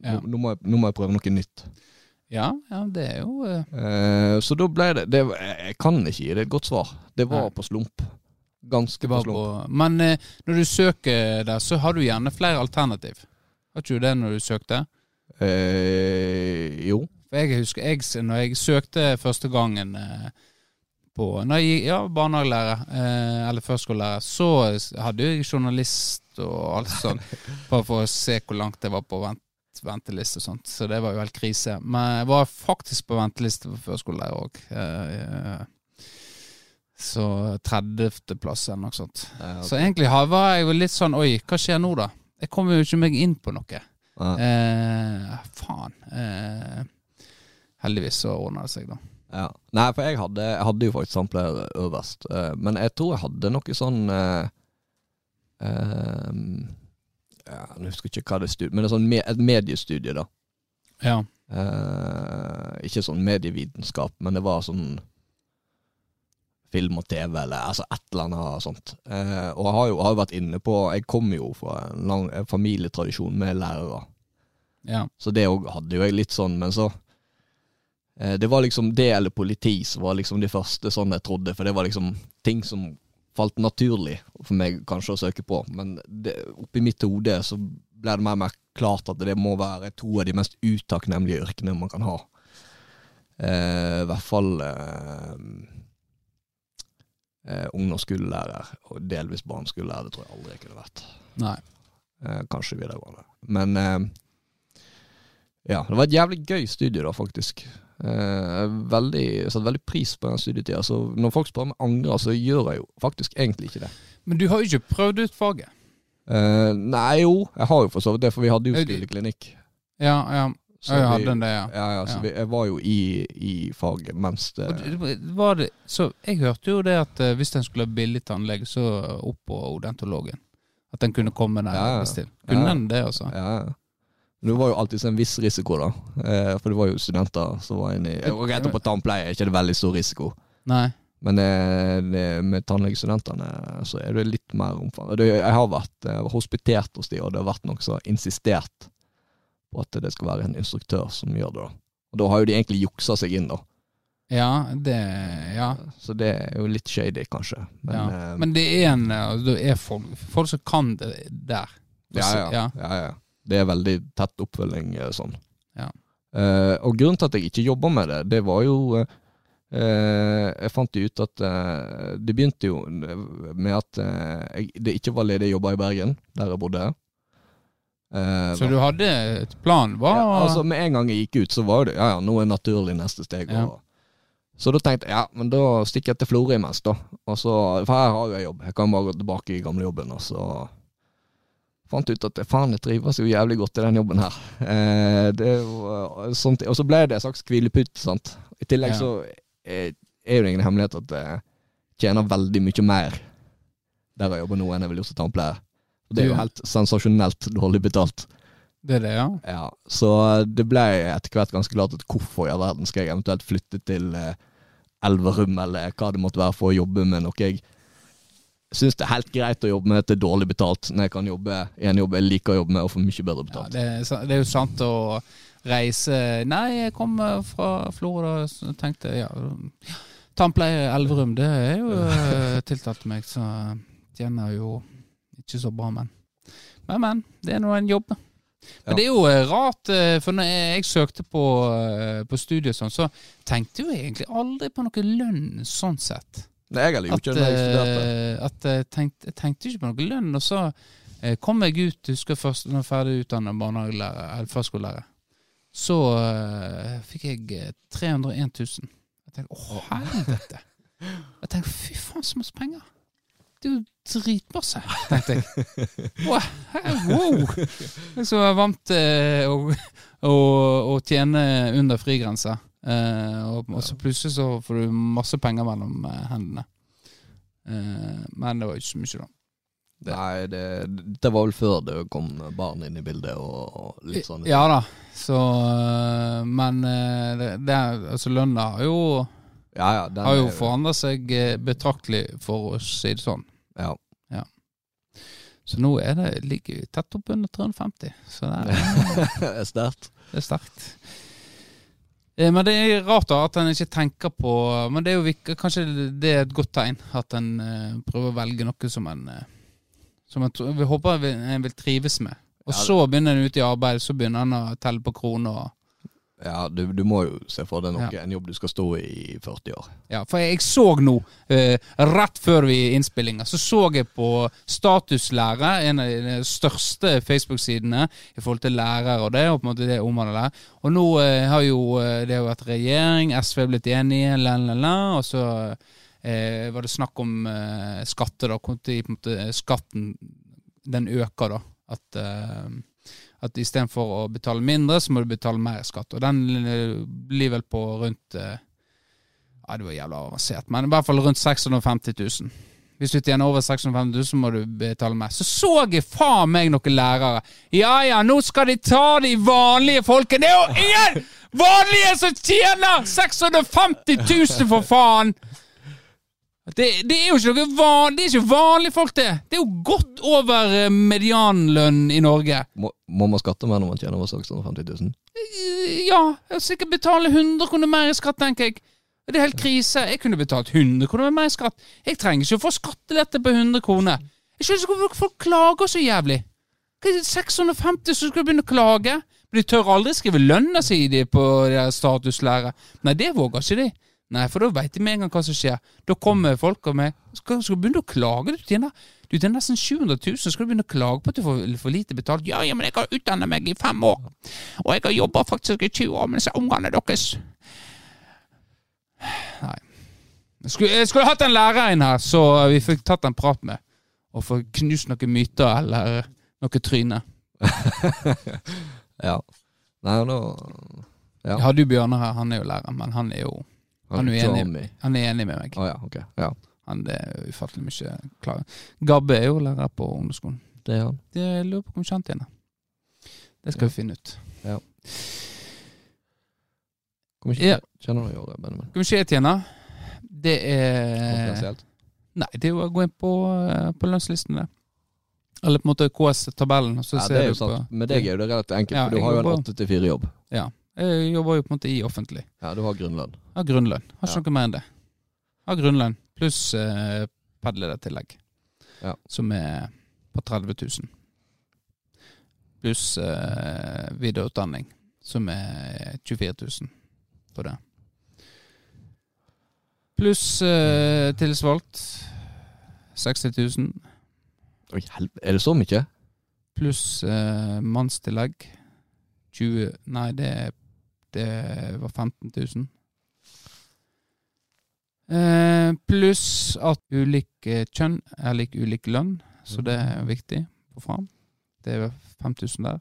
Ja.
Nå, nå, må jeg, nå må jeg prøve noe nytt.
Ja, ja, det er jo eh,
Eh, så da ble det, det Jeg kan ikke gi det et godt svar. Det var på slump. Ganske på slump.
på Men eh, når du søker der, så har du gjerne flere alternativ. Har ikke du det når du søkte?
Eh, jo.
For jeg husker jeg, når jeg søkte første gangen eh, på når jeg, Ja, barnehagelærer eh, eller førskolelærer, så hadde jeg journalist og alt sånt. Bare for å se hvor langt jeg var på vent, venteliste og sånt. Så det var jo helt krise. Men jeg var faktisk på venteliste for førskolelærer òg. Eh, så 30.-plass eller noe sånt.
Eh,
Så egentlig var jeg jo litt sånn Oi, hva skjer nå, da? Jeg kommer jo ikke meg inn på noe. Eh, faen. Eh, heldigvis så ordna det seg, da.
Ja. Nei, for jeg hadde, jeg hadde jo faktisk sampler øverst. eh, men jeg tror jeg hadde noe sånn eh, ehm, ja, Jeg husker ikke hva det studiet Men det er sånn me et mediestudie, da.
Ja.
Eh, ikke sånn medievitenskap, men det var sånn film og TV, eller altså et eller annet sånt. Eh, og jeg har jo, har vært inne på Jeg kommer jo fra en lang en familietradisjon med lærere.
ja.
Så det òg hadde jo jeg litt sånn, men så eh, Det var liksom det eller politi som var liksom de første sånn jeg trodde, for det var liksom ting som falt naturlig for meg kanskje å søke på. Men det, oppi mitt hode så ble det mer og mer klart at det må være to av de mest utakknemlige yrkene man kan ha. Eh, I hvert fall eh, eh, ungdomsskolelærer, og delvis barneskolelærer. Det tror jeg aldri jeg kunne vært.
Nei.
Eh, kanskje videregående. Men eh, ja, det var et jævlig gøy studie, da, faktisk. Eh, veldig, jeg satte veldig pris på den studietida. Så når folk spør meg angrer, så gjør jeg jo faktisk egentlig ikke det.
Men du har jo ikke prøvd ut faget.
Eh, nei, jo, jeg har jo for så vidt det, for vi hadde jo skoleklinikk.
Ja, ja.
Så
jeg hadde det, ja.
Ja, ja, så
Ja.
Vi, jeg var jo i, i faget mens det
det- Var det, så jeg hørte jo det at eh, hvis en skulle ha billig tannlege, så opp på odontologen. At den kunne komme der
Ja, ja.
Kunne den det, altså?
Ja, ja. Det var jo alltid en viss risiko, da. Eh, for det var jo studenter som var inne i Og rett opp på tannpleie er ikke det veldig stor risiko.
Nei.
Men eh, det, med tannlegestudentene så er det litt mer omfang. Jeg har vært eh, hospitert hos de, og det har vært noe som har insistert på at det skal være en instruktør som gjør det. Og da har jo de egentlig juksa seg inn, da.
Ja, det Ja.
Så det er jo litt shady, kanskje. Men,
ja.
eh,
Men det er en eh, Det er folk, folk som kan det der.
ja, ja,
Ja.
ja. Det er veldig tett oppfølging eh, sånn.
Ja.
Eh, og grunnen til at jeg ikke jobba med det, det var jo eh, Jeg fant jo ut at eh, Det begynte jo med at jeg, det ikke var ledige jobber i Bergen, der jeg bodde. Eh,
Så du hadde et plan? Hva?
ja, altså Med en gang jeg gikk ut, så var det ja, ja, nå er naturlig neste steg.
Ja.
Så da tenkte jeg ja, men da stikker jeg til Florø imens, da. Og så, for her har jo jeg jobb. Jeg kan bare gå tilbake i gamlejobben. Og så fant ut at faen, jeg trives jo jævlig godt i den jobben her. Eh, det er jo, eh, sånt, og så ble det en slags hvilepute, sant. I tillegg så er, er jo det ingen hemmelighet at jeg tjener veldig mye mer der jeg jobber nå, enn jeg ville gjort som tannpleier. Og Det er jo helt sensasjonelt dårlig betalt.
Det er det, ja.
Ja, Så det ble etter hvert ganske klart at hvorfor i all verden skal jeg eventuelt flytte til eh, Elverum, eller hva det måtte være, for å jobbe med noe jeg syns det er helt greit å jobbe med til dårlig betalt, når jeg kan jobbe i en jobb jeg liker å jobbe med, og få mye bedre
ja
betalt.
det, er, det er jo sant å reise Nei, jeg kommer fra Florida, og tenkte ja, Tannpleie Elverum, det er jo eh, tiltalt meg, så tjener jo ikke så bra, men. Men, men. Det er nå en jobb. Men
Ja.
det er jo eh, rart, eh, for når jeg, søkte på, eh, på studiet, sånn, så tenkte jeg egentlig aldri på noe lønn sånn sett.
Nei, jeg
At,
ikke det da jeg studerte.
at jeg, tenkte, jeg tenkte ikke på noe lønn, og så kom jeg ut, husker først når jeg var ferdig utdannet barnehagelærer, eller førskolelærer, så uh, fikk jeg eh, 301 000. Jeg tenkte å helvete! Jeg tenkte fy faen så masse penger! Det er jo dritmasse, tenkte jeg. Wow! wow. Jeg er så vant til å, å, å tjene under frigrensa. Eh, og, og så plutselig så får du masse penger mellom eh, hendene. Eh, men det var ikke så mye, da. det-
Nei, det, det var vel før det kom barn inn i bildet og, og litt sånn.
Ja da. Så Men det, det, altså lønna har jo,
ja, ja,
har jo forandra seg betraktelig, for å si det sånn.
Ja.
Så nå er det, ligger tett oppunder 350. Så det er,
er sterkt.
det er sterkt. Eh, Men det er rart da at en ikke tenker på Men det er jo kanskje det er et godt tegn at en eh, prøver å velge noe som en eh, Som en vi håper en vil- en vil trives med. Og
Ja,
så begynner en ute i arbeid, så begynner en å telle på kroner. og
Ja, du, du må jo se for deg noe,
Ja.
en jobb du skal stå i i 40 år.
Ja, for jeg så nå, eh, rett før vi innspillinga, så så jeg på Statuslære, en av de største Facebook-sidene i forhold til lærere og det, og på en måte det omhandler der. Og nå eh, har jo eh, det har vært regjering, SV er blitt enige, la, la, la, og så eh, var det snakk om eh, skatter, da. Måte, skatten den øker, da. At eh, at istedenfor å betale mindre, så må du betale mer skatt. Og den eh, blir vel på rundt eh, ja, det var jævla avansert, men i hvert fall rundt 650 000. Hvis du tjener over 650 000, så må du betale mer. Så så jeg faen meg noen lærere. Ja ja, nå skal de ta de vanlige folkene. Det er jo ingen vanlige som tjener 650 000, for faen! Det, det er jo ikke noe van, det er ikke vanlige folk, det. Det er jo godt over eh, medianlønn i Norge.
Må, må man skatte mer når man tjener over 650 000?
Eh, Ja, jeg sikkert betale 100 kroner mer i skatt, tenker jeg. Det er helt krise. Jeg kunne betalt 100 kroner mer i skatt. Jeg trenger ikke å få skattelette på 100 kroner. Jeg skjønner ikke hvorfor folk klager så jævlig. Hva er 650, så skal du begynne å klage? Men de tør aldri skrive lønna si på statuslæret. Nei, det våger ikke de. Nei, for da veit de med en gang hva som skjer. Da kommer folk med skal, skal du begynne å klage? Du tjener, du tjener nesten 700 000, skal du begynne å klage på at du får for lite betalt? Ja, ja, men jeg har utdannet meg i fem år, og jeg har jobba faktisk i 20 år med disse ungene deres. Nei. Jeg skulle, jeg skulle hatt en lærer inn her, så vi fikk tatt en prat med. Og få knust noen myter eller noe tryne.
Ja. Nei, da Ja.
Jeg hadde jo Bjørnar her, han er jo lærer, men han er jo Han er jo enig. Han er enig med meg.
Å ja, okay. Ja,
Han det er ufattelig mye klar. Gabbe er jo lærer på ungdomsskolen.
det er han.
Det lurer på hvor kjent tjener. Det skal
Ja.
vi finne ut.
Kommer ikke
Ja.
kjenner du i året, Benjamin?
Hvor mye jeg tjener? Det er? Nei, det er jo å gå inn på, eh, på lønnslistene. Eller på en måte KS-tabellen.
Ja, det er jo sant.
på-
Med deg er jo det relativt enkelt,
Ja,
for du har jo en
jobber-
åtte til fire-jobb.
Ja. Jeg jobber jo på en måte i offentlig.
Ja, du har grunnlønn.
Har grunnlønn. Har ikke
Ja.
noe mer enn det. Har grunnlønn pluss eh, padledertillegg,
Ja.
som er på 30 000. Pluss eh, videreutdanning, som er 24 000 på det. Pluss eh, tilsvalgt 60 000.
Oi, helvete. Er det så mye?
Pluss eh, mannstillegg 20 Nei, det, det var 15 000. Eh, Pluss at ulik eh, kjønn er lik ulik lønn, så det er viktig på fram. Det er 5000 der.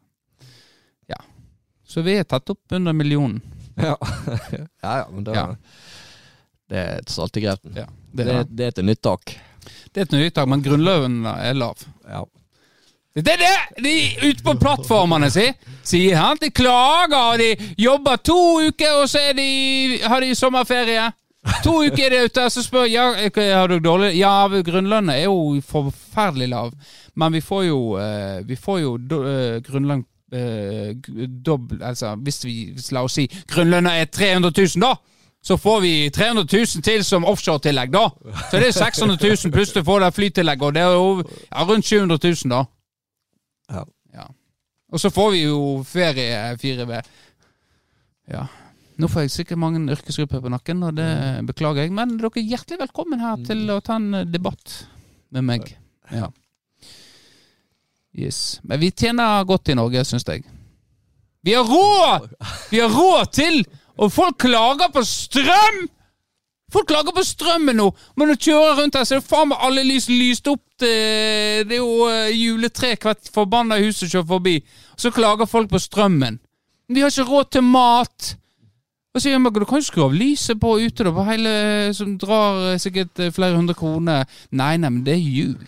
Ja. Så vi er tatt opp under millionen.
Ja. ja, ja, men da
Ja.
Det er et Saltegrepten.
Ja,
Det,
det,
det er et nytt tak.
det er et nytt tak, men grunnløven er lav.
Ja.
Det er det de ute på plattformene si, sier han. De klager, og de jobber to uker, og så de, har de sommerferie. To uker er de ute, og så spør ja, har du dårlig Ja, grunnlønnen er jo forferdelig lav, men vi får jo, eh, vi får jo eh, grunnlønn eh, dobbel Altså, hvis vi La oss si grunnlønna er 300 000, da! Så får vi 300 000 til som offshore-tillegg, da. Så det er 600 000 pluss du får det flytillegget, og det er jo ja, rundt 700 000, da. Og så får vi jo ferie 4V. Ja. Nå får jeg sikkert mange yrkesgrupper på nakken, og det beklager jeg. Men dere er hjertelig velkommen her til å ta en eh, debatt med meg. Ja. Yes. Men vi tjener godt i Norge, syns jeg. Vi har råd! Vi har råd til! Og folk klager på strøm! Folk klager på strømmen nå! Men når du kjører rundt her, så er det faen meg alle lys lyst opp. Det, det er jo eh, juletre hvert forbanna hus som kjører forbi. Så klager folk på strømmen. Vi har ikke råd til mat. Og så Du kan jo skru av lyset på ute, da, på hele, som drar eh, sikkert eh, flere hundre kroner. Nei, nei, men det er jul.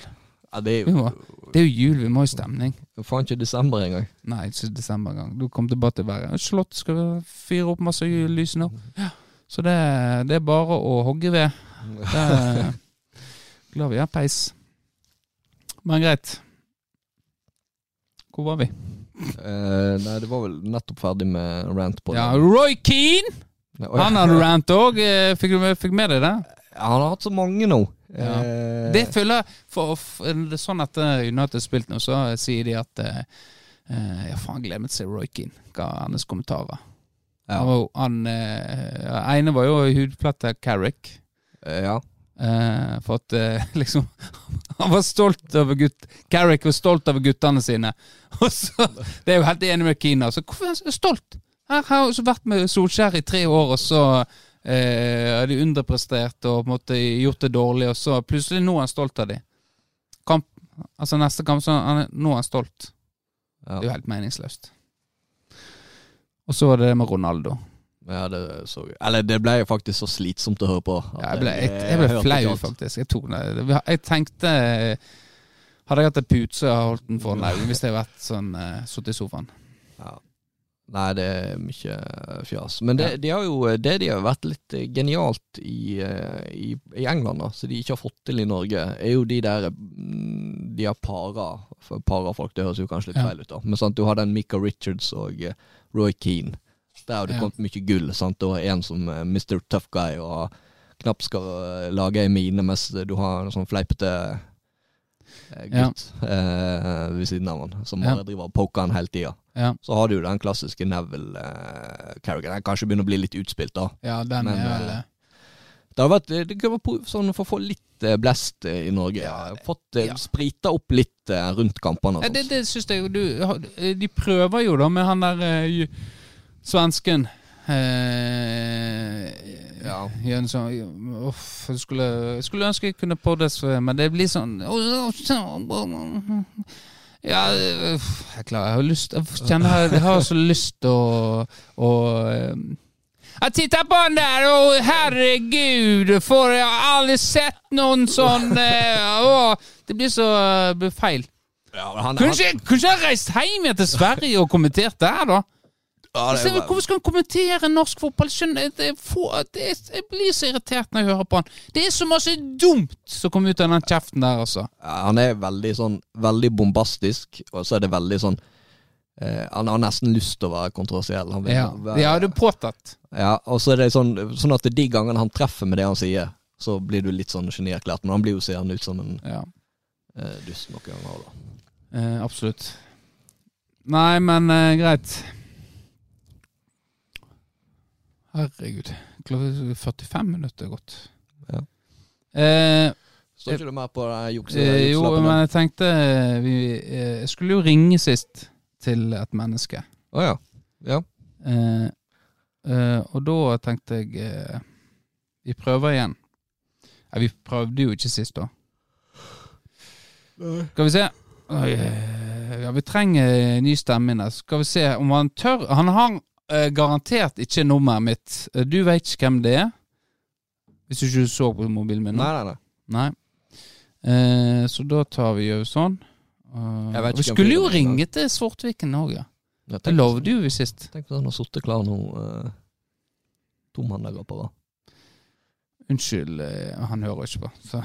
ja det er jo
det er jo jul, vi må ha stemning.
faen ikke desember engang.
Nei, ikke desember engang. Du kom tilbake til været. Slott skal vi fyre opp masse lys nå. Ja. Så det, det er bare å hogge ved. Det er, glad vi har peis. Men greit. Hvor var vi?
Eh, nei, det var vel nettopp ferdig med rant på
det.
Ja.
Roy Keane!
Ja,
Han hadde rant òg. Fikk du fikk med deg det?
Han har hatt så mange nå.
Ja.
Eh,
Det føler for, for, det er Sånn etter United har spilt nå, så sier de at eh, eh, Ja, faen, glemte meg til å se Roy Keane. Hva er hans kommentarer?
Ja.
Han, han eh, ene var jo hudplata Carrick.
Eh, ja.
Eh, for at eh, liksom Han var stolt over gutt Carrick var stolt over guttene sine. Og så, Det er jo helt enig med Kina. Så hvorfor er han så stolt? Her har jeg vært med Solskjær i tre år, og så eh, har de underprestert og på en måte gjort det dårlig, og så plutselig nå er han stolt av dem. Kamp, altså neste kamp, så han, er- nå er han stolt. Det er jo helt meningsløst. Og så var det det med Ronaldo.
ja, det så jeg. Eller det ble faktisk så slitsomt å høre på.
Ja, jeg ble, jeg, jeg ble flau, faktisk. Jeg, tok jeg tenkte Hadde jeg hatt en pute, så hadde jeg holdt den for neven hvis jeg hadde vært sånn uh, sittet i sofaen.
Nei, det er mye fjas. Men det, de har jo, det de har vært litt eh, genialt i, eh, i, i England, da, så de ikke har fått til i Norge, er jo de der mm, De har para para folk, det høres jo kanskje litt feil ut, da. Men sant, du har den Mika Richards og eh, Roy Keane. Der har det kommet mye gull. sant, Du har en som eh, Mr. Tough Guy og knapt skal eh, lage ei mine, mens du har en sånn fleipete eh, gutt eh, ved siden av han, som bare driver og poker han hele tida.
Ja,
Så har du jo den klassiske Neville uh, Carrigan. Den kanskje begynner å bli litt utspilt, da.
ja den
Men,
er vel
eh, Det har vært Det kan være sånn for å få litt eh, blest eh, i Norge.
Ja,
Fått
ja.
sprita opp litt eh, rundt kampene.
Det, det syns jeg jo De prøver jo da med han der eh, svensken eh,
Ja.
Jønsson Uff, jeg skulle, jeg skulle ønske jeg kunne poddes, men det blir sånn Ja, jeg klarer Jeg har lyst Jeg kjenner jeg, har så lyst til å, å eh, jeg tittar på den der, og herregud, for jeg har aldri sett noen sånn eh, Det blir så eh, blir feil.
Ja, han,
ikke kunne jeg reist hjem igjen til Sverige og kommentert der, da?
Ja, bare-
Hvorfor skal han kommentere norsk fotball? Skjønner det det jeg blir så irritert når jeg hører på han. Det er så masse dumt som kommer ut av den kjeften der, altså.
ja, han er veldig sånn Veldig bombastisk, og så er det veldig sånn eh, Han har nesten lyst til å være kontroversiell. Han vil
Ja,
være-
ja det er påtatt.
Ja, og så er det sånn, sånn at de gangene han treffer med det han sier, så blir du litt sånn genierklært. Men han blir jo seende ut som en
Ja,
eh, dust noen ganger. da.
eh, absolutt. Nei, men eh, greit. Herregud. 45 minutter er gått.
Ja.
Eh,
Står ikke du mer på jukset?
Eh, jo, men jeg tenkte eh, vi, eh, Jeg skulle jo ringe sist til et menneske.
Å ja. Ja.
Eh, eh, og da tenkte jeg eh, Vi prøver igjen. Nei, vi prøvde jo ikke sist, da. Skal vi se. Oi, ja, vi trenger ny stemme inn her. Skal vi se om han tør Han har eh, garantert ikke nummeret mitt. Eh, Du vet ikke hvem det er? Hvis du ikke så på mobilen min nå?
Nei, nei, nei.
Nei. Uh, så da tar vi jo sånn. Uh, vi skulle jo ringe til Svortviken òg, ja.
Ja,
Det lovde jo vi sist.
Tenk at han har sittet klar nå uh, to mandager på rad.
Unnskyld, uh, han hører ikke på. Så.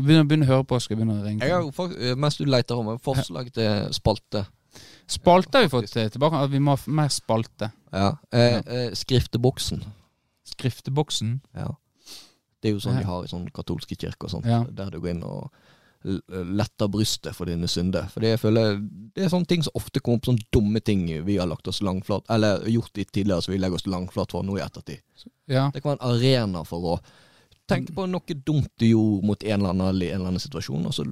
Begynner, begynner å høre på, skal jeg begynne å ringe.
Jeg har Mens du leter om forslag til spalte.
Spalte har vi fått eh, tilbake. Vi må ha mer spalte.
Ja. Eh, eh, skrifteboksen.
Skrifteboksen.
Ja. Det er jo sånn de har i sånn katolske kirker og sånt.
Ja.
Der du går inn og letter brystet for dine synder. For jeg føler Det er sånne ting som ofte kommer opp, sånne dumme ting vi har lagt oss langflat Eller gjort i tidligere, så vi legger oss langflat for nå i ettertid.
Ja.
Det kan være en arena for å tenke på noe dumt du gjorde mot en eller annen i en eller annen situasjon, og så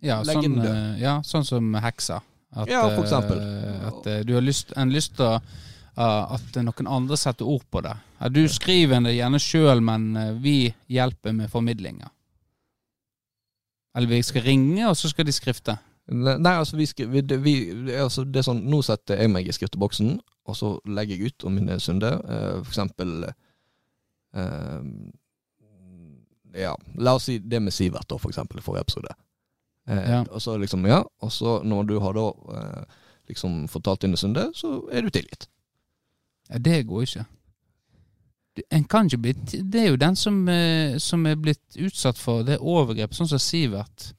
Ja,
legge
sånn,
det.
eh, ja, sånn som heksa. At,
Ja, for eksempel.
eh, At eh, du har lyst, en lyst til eh, at noen andre setter ord på det. At du skriver det gjerne sjøl, men vi hjelper med formidlinga. Eller vi skal ringe, og så skal de skrifte.
Nei, altså, vi, vi, vi altså, det er sånn Nå setter jeg meg i skrifteboksen, og så legger jeg ut om mine synder. For eksempel eh, Ja, la oss si det med Sivert, da, for eksempel, i forrige episode. Eh,
Ja.
Og så liksom, ja, og så når du har da eh, liksom fortalt dine synder, så er du tilgitt.
Ja, det går ikke. En kan ikke bli Det er jo den som, eh, som er blitt utsatt for det overgrepet, sånn som Sivert.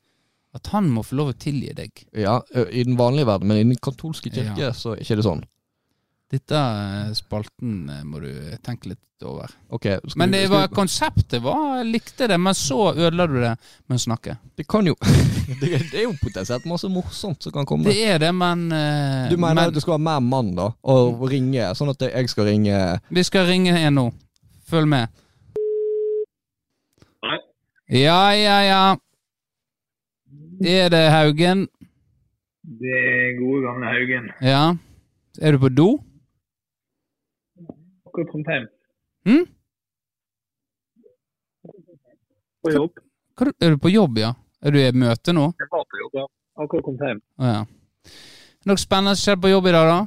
At han må få lov å tilgi deg.
Ja, i den vanlige verden, men i den katolske kirke
Ja.
så er ikke det sånn.
Dette eh, spalten eh, må du tenke litt over.
Okay, skal
Men det var, konseptet var likte det, men så ødela du det med å snakke.
Det kan jo det, det er jo potensielt masse morsomt som kan komme.
Det er det, men uh,
Du mener
men
at du skal være med mann, da? Og ringe, sånn at jeg skal ringe
Vi skal ringe en nå. Følg med.
Nei.
Ja, ja, ja. Er det Haugen?
Det er gode gamle Haugen.
Ja. Er du på do?
Akkurat kommet hjem.
Hm?
På jobb.
Hva, er du på jobb, ja? Er du i møte nå?
Jeg var på jobb, ja. Akkurat kommet hjem.
Å ja. Er noe spennende som skjedde på jobb i dag, da?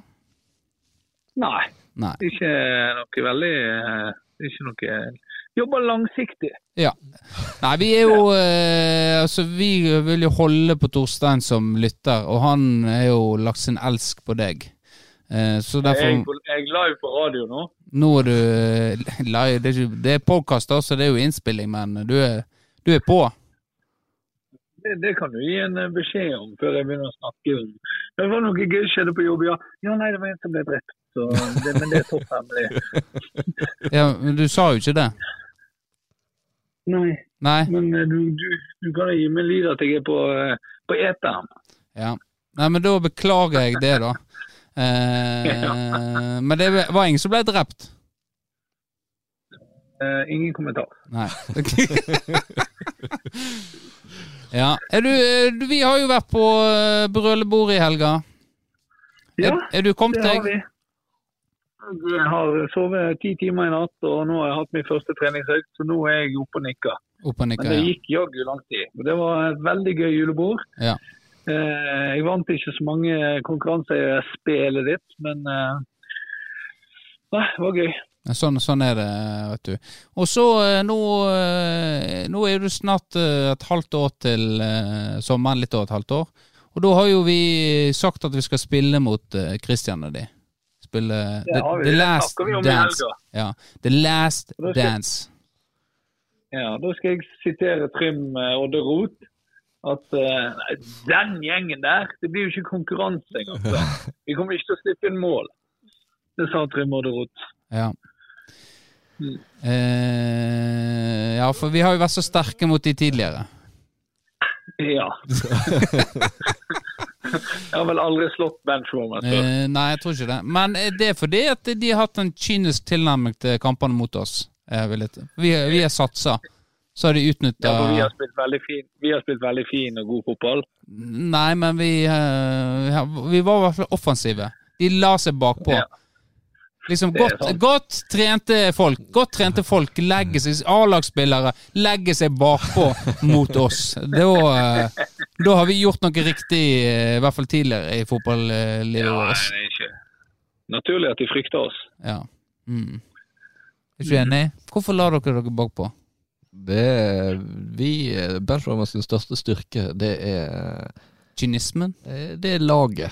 Nei,
Nei.
ikke noe veldig eh, Ikke noe Jobber langsiktig. Ja.
Nei, vi er jo eh, Altså, vi vil jo holde på Torstein som lytter, og han har jo lagt sin elsk på deg. Eh, så
Jeg,
derfor
jeg er live på radio nå.
Nå er du eh, live. Det er, det er podkast, så det er jo innspilling, men du er, du er på.
Det, det kan du gi en eh, beskjed om før jeg begynner å snakke om Det var noe gøy skjedde på jobb, ja. Ja, nei, det var en som ble drept. Så det, men det er topp hemmelig.
Ja, men du sa jo ikke det.
Nei,
Nei?
men eh, du, du, du kan gi meg lyd at jeg er på, på eteren.
Ja. Nei, men da beklager jeg det, da. Eh, men det var ingen som ble drept?
Eh, ingen kommentar.
Nei. ja. Du, du Vi har jo vært på eh, brølebord i helga.
Ja,
Er, er
det har vi. Jeg har sovet ti timer i natt, og nå har jeg hatt min første treningsøkt, så nå er jeg oppe og nikker.
Opp og
Men det gikk jaggu lang tid. Det var et veldig gøy julebord.
Ja.
Eh, jeg vant ikke så mange konkurranser i spillet ditt, men eh, Nei, det var gøy.
Sånn, sånn er det, vet du. Og så eh, nå, nå er du snart et halvt år til sommeren. Litt over et halvt år. Og da har jo vi sagt at vi skal spille mot Christian og de. Spille
Det har vi.
the Last
vi om
Dance. Ja, The Last
skal-
Dance.
Ja, Da skal jeg sitere Trym Odde Roth. At eh, nei, den gjengen der, det blir jo ikke konkurranse engang. Vi kommer ikke til å slippe inn mål. Det sa Trym Odderot.
Ja.
Mm.
Eh, ja, for vi har jo vært så sterke mot de tidligere.
Ja. jeg har vel aldri slått benchwarmer før.
Eh, nei, jeg tror ikke det. Men det er fordi at de har hatt en kynisk tilnærming til kampene mot oss. Vi, vi har satsa. Så har de utnytta
Ja, vi vi har spilt veldig fin og god fotball.
Nei, men vi, eh, vi var i hvert fall offensive. De la seg bakpå.
Ja.
Liksom godt, godt trente folk Godt trente folk legger seg A-lagsspillere legger seg bakpå mot oss. Da, eh, da har vi gjort noe riktig, eh, i hvert fall tidligere i fotballivet
Ja,
vårt.
det er ikke naturlig at de frykter oss.
Ja. Mm. Er ikke du enig? Hvorfor lar dere dere bakpå?
Det er vi Benchwarmers største styrke, det er
Kynismen?
eh, Det er laget.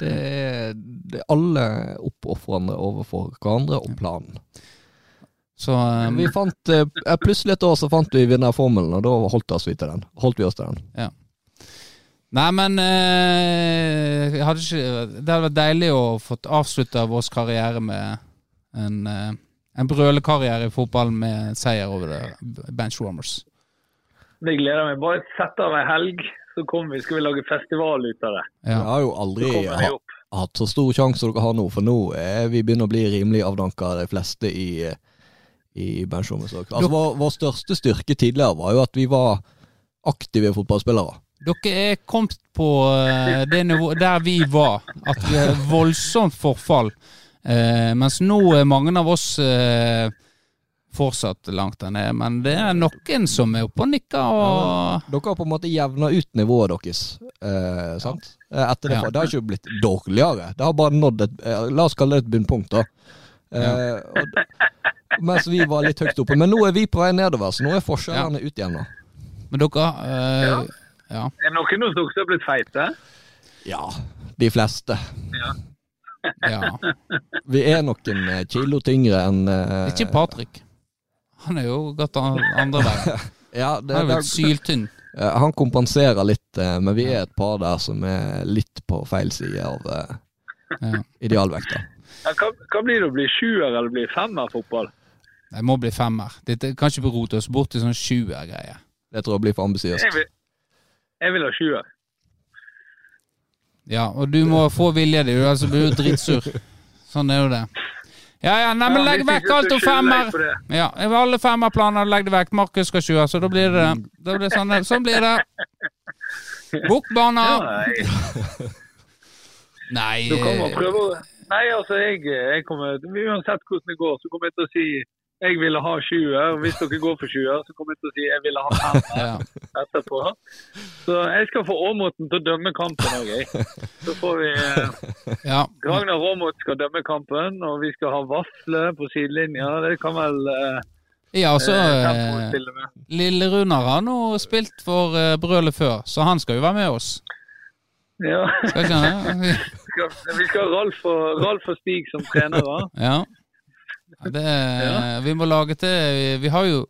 Det er, det er alle oppofrende overfor hverandre og planen.
Så um,
Vi fant eh, Plutselig et år så fant vi vinnerformelen, og da holdt, vi til den. holdt vi oss til den. Ja.
Nei, men eh, hadde ikke, Det hadde vært deilig å få avslutta vår karriere med en, eh, en brølekarriere i fotballen med seier over Benchwarmers.
Det gleder meg. Bare sett av ei helg, så kommer vi, skal vi lage festival ut av det.
Ja.
Jeg har jo aldri ha, hatt så stor sjanse som dere har nå, for nå er vi begynner å bli rimelig avdanka, de fleste i, i Benchwarmers. Altså, vår, vår største styrke tidligere var jo at vi var aktive fotballspillere.
Dere er kommet på eh, det nivået der vi var, at vi har voldsomt forfall. Eh, mens nå er mange av oss eh, fortsatt langt der nede. Men det er noen som er oppe og nikker. Og,
Dere har på en måte jevna ut nivået deres. Eh, sant? Eh, Etter det,
Ja.
det har ikke blitt dårligere. Det har bare nådd et eh, La oss kalle det et bunnpunkt, da. Eh, og, mens vi var litt høyt oppe. Men nå er vi på vei nedover, så nå er forskjellene utjevna.
men dere eh,
Ja.
ja.
Er det noen hos dere som har blitt feite?
Ja, de fleste.
ja.
Vi er noen eh, kilo tyngre enn uh,
Ikke Patrick. Han er jo gått andre veien.
Ja, det,
Han er
det,
vel syltynn.
han kompenserer litt, eh, men vi er et par der som er litt på feil side av eh,
Ja.
idealvekta.
Ja, hva, hva blir det å bli sjuer eller bli femmer fotball?
Det må bli femmer. Dette kan ikke rote oss bort til sånn sjuer-greie.
Det tror jeg blir for ambisiøst.
Jeg vil, jeg vil ha sjuer.
Ja, og du må få vilje din, ellers blir du drittsur. Sånn er jo det. Ja ja, nei, men legg vekk alt
og
femmer. Ja, alle femmerplaner, legg det vekk. Markus skal sjue, så da blir det. Da blir det sånn, sånn blir det.
Ja, jeg,
Nei
du kommer og
eh,
prøver Nei, altså, jeg, jeg kommer Uansett hvordan det går, så kommer jeg til å si jeg ville ha sjuer. og Hvis dere går for sjuer, så kommer jeg til å si jeg ville ha 5
ja.
etterpå. Så jeg skal få Åmoten til å dømme kampen òg, jeg. Så får vi eh,
ja.
Ragnar Aamodt skal dømme kampen, og vi skal ha Vafle på sidelinja. Det kan vel eh,
Ja, så
Tempo
eh. Lille Runar har nå spilt for eh, Brølet før, så han skal jo være med oss.
Ja.
Skal ikke han?
Skal- Vi skal ha Ralf og, Ralf og Stig som trenere.
Ja. Ja Vi må lage til Vi, har jo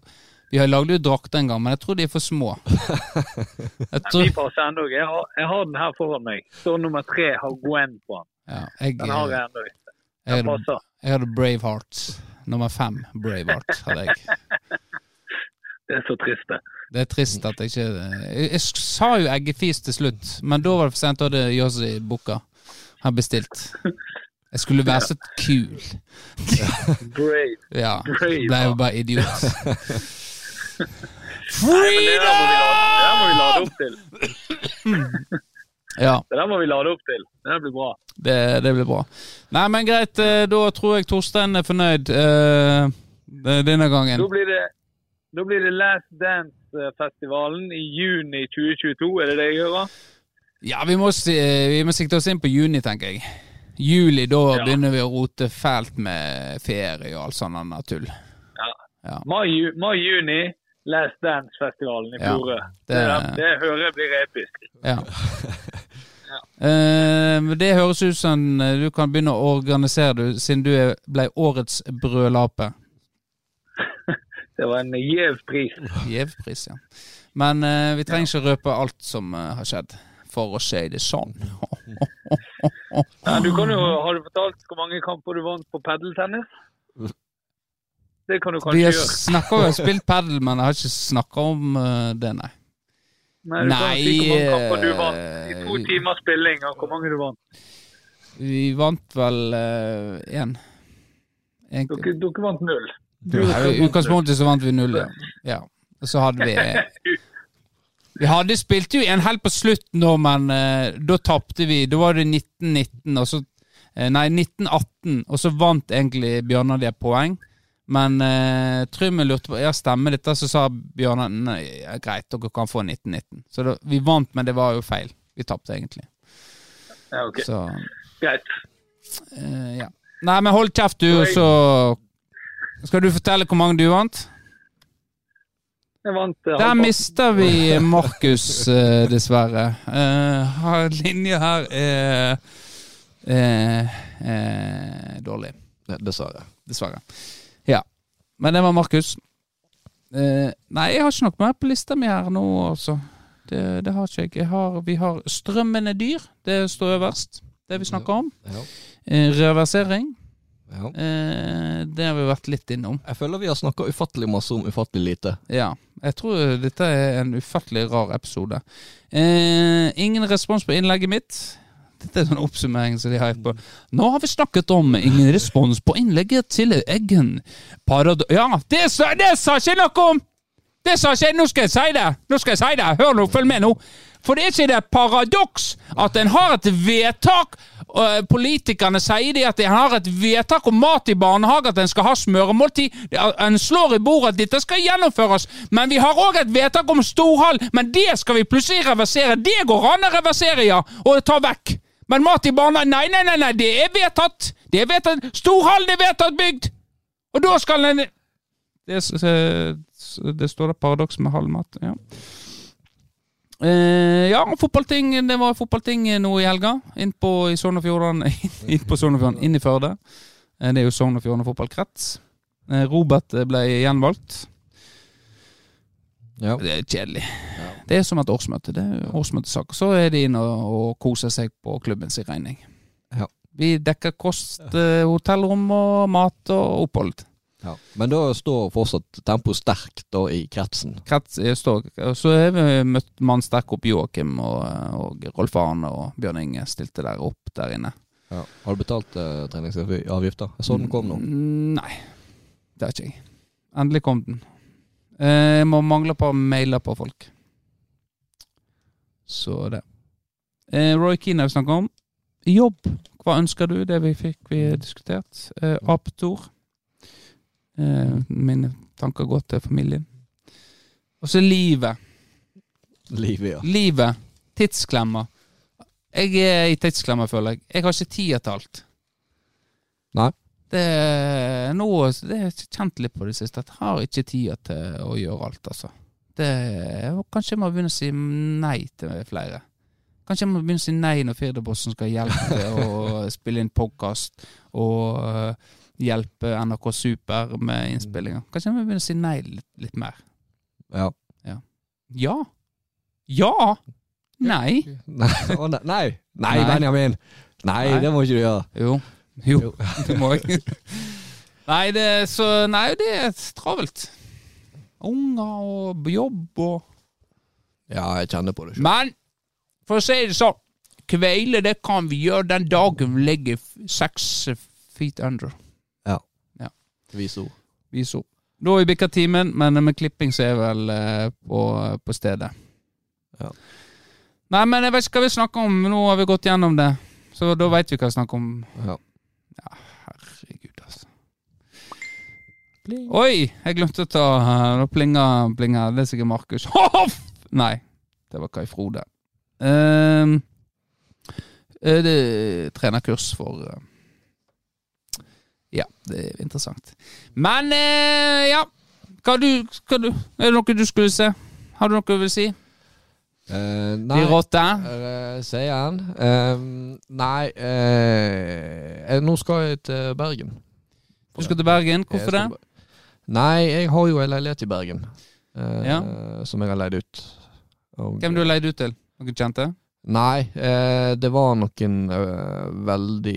Vi har lagd jo en gang, men jeg tror de er for små. Jeg tror,
Jeg, enda Jeg, har- jeg har den her foran meg. Står nummer tre har Gwen på den.
ja, jeg,
Den har
jeg,
ennå. Den passer.
jeg hadde Braveheart. Nummer fem Braveheart hadde jeg.
Det er så trist, det.
Det er trist at jeg ikke Jeg, sa jo eggefis til slutt, men da var det for sent. Da hadde Jossi booka. Har bestilt. Jeg skulle være så kul.
Brave.
Ja.
Brave.
Ble jo bare idiot.
Freedom!
Ja,
Det der må vi lade opp til. Det blir bra.
det, det blir bra. Nei, men greit. eh, Da tror jeg Torstein er fornøyd uh, denne gangen.
Da blir det, da blir det Last Dance-festivalen i juni 2022. Er det det jeg hører?
Ja, vi må, vi må sikte oss inn på juni, tenker jeg. Juli, da
Ja.
begynner vi å rote fælt med ferie og alt sånt annet tull.
Mai- Mai-juni, Last Dance-festivalen i
Ja, det-
Det, det hører jeg blir episk.
Ja. Men det høres ut som du kan begynne å organisere, du, siden du ble årets brødlape.
Det var en gjev pris.
Gjevpris, ja. Men uh, vi trenger ikke røpe alt som uh, har skjedd, for å si det sånn.
Ja, du kan jo, har du fortalt hvor mange kamper du vant på padeltennis? Det kan du
Vi
kanskje
har
gjøre.
snakka om spilt padel, men jeg har ikke snakka om eh, det, nei.
Nei, du kan si hvor mange kamper du vant i to timer spilling. og hvor mange du vant.
Vi vant vel én.
Dere, dere vant null.
I utgangspunktet så vant vi null, ja. ja. Og så hadde vi Vi hadde spilte jo en helt på slutten nå, men eh, da tapte vi. Da var det 1919, og så eh, Nei, 1918, og så vant egentlig Bjørnar det poeng. Men uh, Trymmen lurte på Ja, stemmer dette? Så sa Bjørnar nei, ja, greit, dere kan få 1919. Så da, vi vant, men det var jo feil. Vi tapte egentlig.
Ja, ok.
Så
Greit.
eh, ja. Nei, men hold kjeft, du, og så Skal du fortelle hvor mange du vant?
Jeg vant eh,
Der
mista
mister vi Markus, eh, dessverre. Uh, har- linja her er eh, eh, dårlig.
Dessverre.
Dessverre. Ja. Men det var Markus. Uh, nei, jeg har ikke noe mer på lista mi her nå, altså. Det, det har ikke jeg. jeg har, vi har strømmende dyr. Det står øverst. Det vi snakker om.
Ja.
Eh, reversering.
Ja.
Eh, det har vi vært litt innom.
Jeg føler vi har snakka ufattelig masse om ufattelig lite.
Ja. Jeg tror dette er en ufattelig rar episode. Eh, ingen respons på innlegget mitt. Dette er sånn oppsummering som de har på. Nå har vi snakket om ingen respons på innlegget til Eggen. Parad... Ja, det sa, det sa ikke noe om! Det sa ikke jeg! Nå skal jeg si det! Nå skal jeg si det! Hør nå, følg med nå. For det er ikke det et paradoks at en har et vedtak og Politikerne sier de at en har et vedtak om mat i barnehage, at en skal ha smøremåltid. Det En slår i bordet at dette skal gjennomføres, men vi har òg et vedtak om storhall. Men det skal vi plutselig reversere. Det går an å reversere, ja, og ta vekk. Men mat i barnehage Nei, nei, nei, nei, det er vedtatt. Det er vedtatt. Storhallen er vedtatt bygd! Og da skal en det, det står det paradoks med halvmat. Ja. Eh, ja, fotballting. Det var fotballting nå i helga. Inn på i Sogn og Fjordane. Inn på Sogn og Fjordane, inn i Førde. Uh, det er jo Sogn og Fjordane fotballkrets. Uh, Robert eh, ble gjenvalgt.
Ja.
Det er kjedelig.
Ja.
Det er som et årsmøte. Det er årsmøtesak. Så er de inne og, og koser seg på klubbens regning.
Ja.
Vi dekker kost, eh, hotellrom og mat og opphold.
Ja. Men da står fortsatt tempoet sterkt da i kretsen.
Krets i så har vi møtt mann sterk opp Joakim og, og Rolf Arne og Bjørn Inge stilte der opp der inne.
Ja. Har du betalt eh, treningsavgifter? Jeg så den kom nå.
Mm, Nei, det har ikke jeg. Endelig kom den. Eh, Jeg må mangle på mailer på folk. Så det. Eh, Roy Keane har vi snakket om. Jobb. Hva ønsker du? Det vi fikk vi diskutert. Aptor. Eh, mine tanker går til familien. Og så livet.
Livet, ja.
Livet. Tidsklemmer. Jeg er i tidsklemmer, føler jeg. Jeg har ikke tid til alt.
Nei.
Det er noe Det er kjent litt på det siste. At jeg har ikke tid til å gjøre alt, altså. Det, kanskje jeg må begynne å si nei til flere. Kanskje jeg må begynne å si nei når Firdabossen skal hjelpe til å spille inn podkast og øh, hjelpe NRK Super med innspillinga. Kanskje vi begynner å si nei litt, litt mer.
ja.
Ja. Ja! Nei.
Nei. Nei. nei. Nei. Benjamin! Nei,
Nei.
det må ikke du gjøre.
Jo. Jo, det må jeg. Nei, det så Nei, det er travelt. Unger og jobb og
Ja, jeg kjenner på det sjøl.
Men for å si det sånn, kveile det kan vi gjøre den dagen vi ligger seks feet under.
Vis ord.
Vis opp. Da har vi bikka timen, men med klipping så er vel eh, på, på stedet.
Ja.
Nei, men jeg vet ikke hva vi snakker om. Nå har vi gått gjennom det. Så da veit vi hva vi snakker om.
Ja.
Herregud, altså. Oi! Jeg glemte å ta Nå plinger plinger. Det er sikkert Markus. Hoff! Nei, det var Kai Frode. Ehm, eh, det er trenerkurs for eh, Ja, det er interessant. Men eh, ja. Hva du, hva du Er det noe du skulle se? Har du noe du vil si?
Eh,
De
nei.
rotte?
Uh, Sier han. Uh, nei uh, eh, Nå skal jeg til Bergen.
Du skal til Bergen. Hvorfor det?
Nei, jeg har jo en leilighet i Bergen. eh,
Ja.
Som jeg har leid ut. Og-
Hvem du har leid ut til? Noen kjente?
Nei, eh, det var noen eh, veldig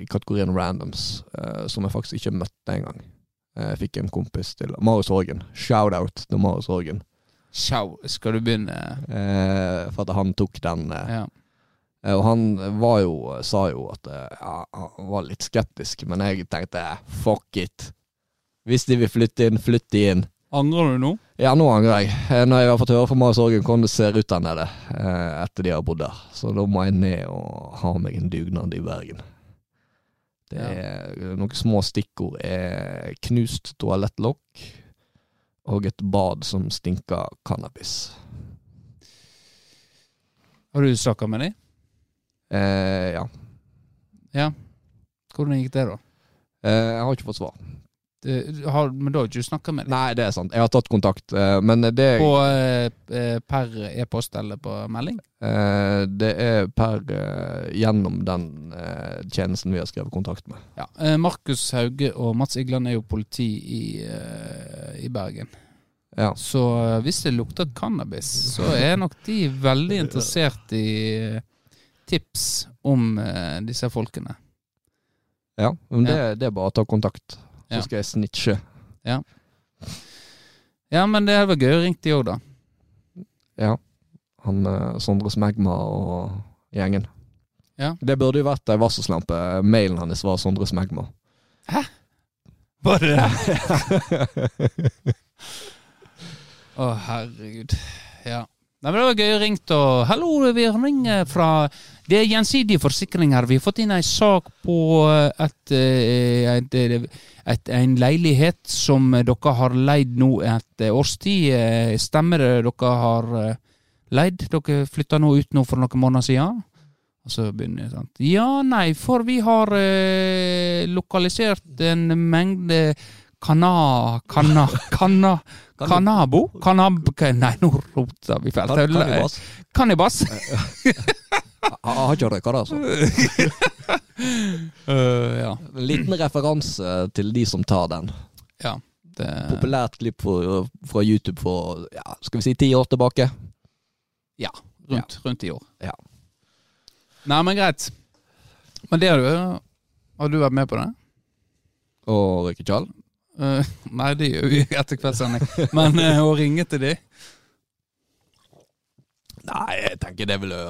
i kategorien randoms, eh, som jeg faktisk ikke møtte engang. Eh, Jeg fikk en kompis til Marius Horgen. Shout-out til Marius Horgen.
Sjau, skal du begynne?
Eh, for at han tok den. Eh,
Ja.
Og han var jo, sa jo at ja, han var litt skeptisk, men jeg tenkte fuck it. Hvis de vil flytte inn, flytt de inn.
Angrer du nå?
Ja, nå angrer jeg. Eh, Når jeg har fått høre fra Marius Orgen hvordan det ser ut der nede eh, etter de har bodd der. Så da må jeg ned og ha meg en dugnad i Bergen. Det er Noen små stikkord er knust toalettlokk og et bad som stinker cannabis.
Har du snakka med dem?
Eh, ja.
Ja. Hvordan gikk det, da?
Eh, jeg har ikke fått svar.
Det- har, men da har du ikke snakka med dem?
Nei, det er sant. Jeg har tatt kontakt, eh, men det,
På, eh, eh, per e-post eller på melding?
eh, det er per eh, gjennom den eh, tjenesten vi har skrevet kontakt med.
Ja. Eh, Markus Hauge og Mats Igland er jo politi i, eh, i Bergen.
Ja.
Så eh, hvis det lukter cannabis, så er nok de veldig interessert i eh, tips om eh, disse folkene.
ja men det, det er bare å ta kontakt, så
Ja.
skal jeg snitche.
Ja, men det var gøy å ringe de òg, da.
Ja. Han eh, Sondre Smegma og gjengen.
Ja.
Det burde jo vært ei varselslampe. Mailen hans var Sondre Smegma.
Var det det? Å, herregud. Ja. Nei, men Det var gøy å ringe og Hallo, vi ringer fra Det er gjensidige forsikringer. Vi har fått inn ei sak på eh, et, et, et, en leilighet som dere har leid nå et års tid. Eh, Stemmer det dere har eh, leid? Dere flytta nå ut nå for noen måneder siden? Og så begynner jeg sånn Ja, nei, for vi har eh, lokalisert en mengde kana... Kana... Kana... Kanabo? Kanab... Nei, nå rota vi fælt. Kannibas.
Kannibas. Har ikke røyka det, altså.
uh, ja.
En liten referanse til de som tar den.
ja. Det,
Populært klipp fra, fra YouTube for ja, skal vi si ti år tilbake.
ja. Rundt, rundt i år.
Ja.
Nei, men greit. Men det har du Har du vært med på det?
Og røyke tjall.
Øh, nei, det gjør vi etter kveldssending. Men uh, å ringe til de
Nei, jeg tenker det vil jo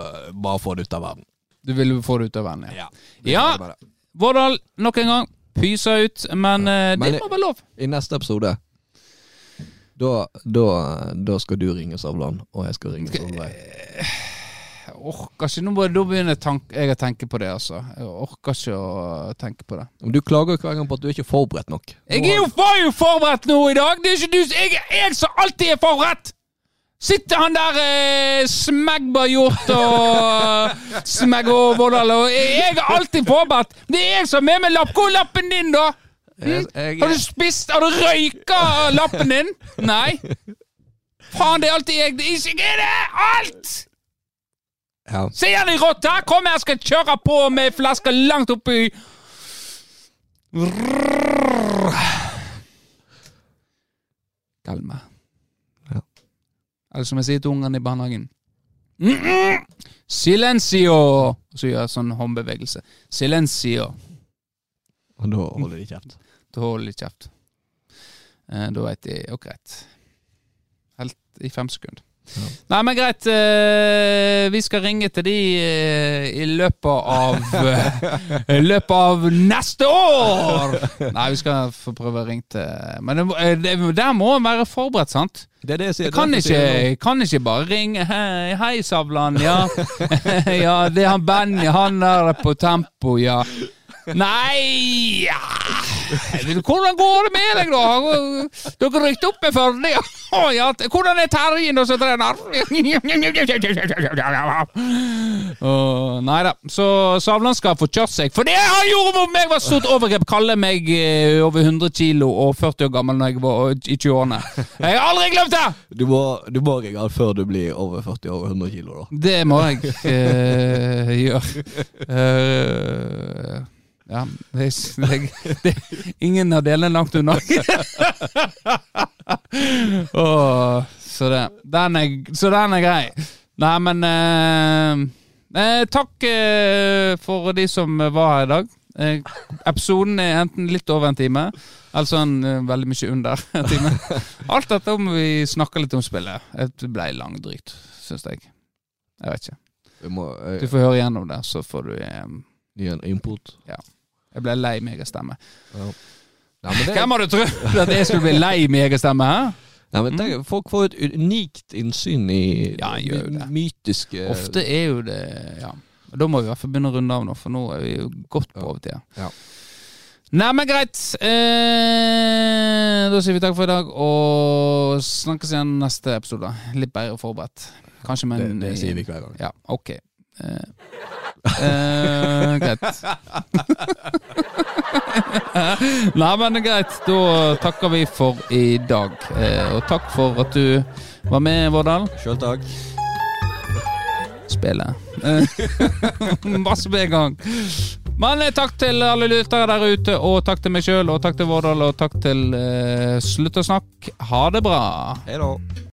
bare få det ut av verden.
Du vil få det ut av verden, ja. Ja,
Ja.
Vårdal, nok en gang. Pysa ut. Men øh,
Men-
det må være lov.
I neste episode da, da, da skal du ringe Savlan, og jeg skal ringe Solveig.
Jeg orker ikke. Nå da begynner jeg å tenke på det, altså. Jeg orker ikke å tenke på det.
Men Du klager hver gang på at du er ikke forberedt nok.
Jeg er jo, var jo forberedt nå i dag! Det er ikke du Jeg, jeg som alltid er forberedt! Sitter han der eh, Smegberg-hjort og Smegg og Vårdal og jeg, jeg er alltid forberedt! Det er jeg som er med lapp. Hvor er lappen din, da?
Jeg, jeg,
Har du spist Har du røyka lappen din? Nei. Faen, det er alltid jeg. Det er ikke er det alt!
Ja.
Se her, i rotta! Kom her, skal kjøre på med flaska langt oppi Kalme.
Ja.
Eller som jeg sier til ungene i barnehagen mm -mm. Silencio! Og så gjør jeg sånn håndbevegelse. Silencio.
Og da holder de kjeft.
Da holder de kjeft. Eh, da veit de Ok, greit. Helt i fem sekunder.
Ja.
Nei, men greit. eh, vi skal ringe til de eh, i løpet av eh, I løpet av neste år! Nei, vi skal få prøve å ringe til Men det, der må en være forberedt, sant?
Det er det jeg sier.
Jeg kan
ikke, jeg
kan ikke bare ringe Hei, hei Savlan, ja. ja, det er han Benny, han der på tempo, ja. Nei ja. Hvordan går det med deg, da? Dere rykket opp med Førde, ja. Hvordan er Terje og som trener? Nei da. Så Savland skal få kjørt seg. For det han gjorde mot meg, var stort overgrep. Kalle meg eh, over 100 kilo og 40 år gammel når jeg var i 20-årene. Jeg har aldri glemt det!
Du må, du må ringe han før du blir over 40 år og 100 kilo, da.
Det må jeg uh, gjøre. Eh, ja, det det, det, ingen av delene er langt unna. oh, så det den er, Så den er grei. Nei, men eh, eh, Takk eh, for de som var her i dag. Eh, episoden er enten litt over en time, eller sånn veldig mye under en time. Alt dette om vi snakker litt om spillet. Det ble langdrygt, syns jeg. Jeg vet ikke.
Eh,
Du får høre gjennom det, så får du
en input.
Jeg ble lei meg av stemme.
Ja. Nei, men det,
Hvem hadde trodd at jeg skulle bli lei meg av stemme? Hæ?
nei, men tenk, folk får et unikt innsyn i
Ja, det.
mytiske
Ofte er jo det Ja. Da må vi i hvert fall begynne å runde av nå, for nå er vi jo godt på
Ja.
overtida.
Ja.
Nei, men greit. Eh, da sier vi takk for i dag, og snakkes igjen neste episode. Litt bedre forberedt. Kanskje med
det, det sier vi hver gang.
Ja, ok. Eh, eh, greit. Nei, men greit. Da takker vi for i dag. Eh, og takk for at du var med, Vårdal.
Sjøl takk.
Spillet. Eh, Masse med en gang. Men eh, takk til alle lyttere der ute, og takk til meg sjøl, og takk til Vårdal, og takk til eh, Slutt å snakke. Ha det bra.
Hei da.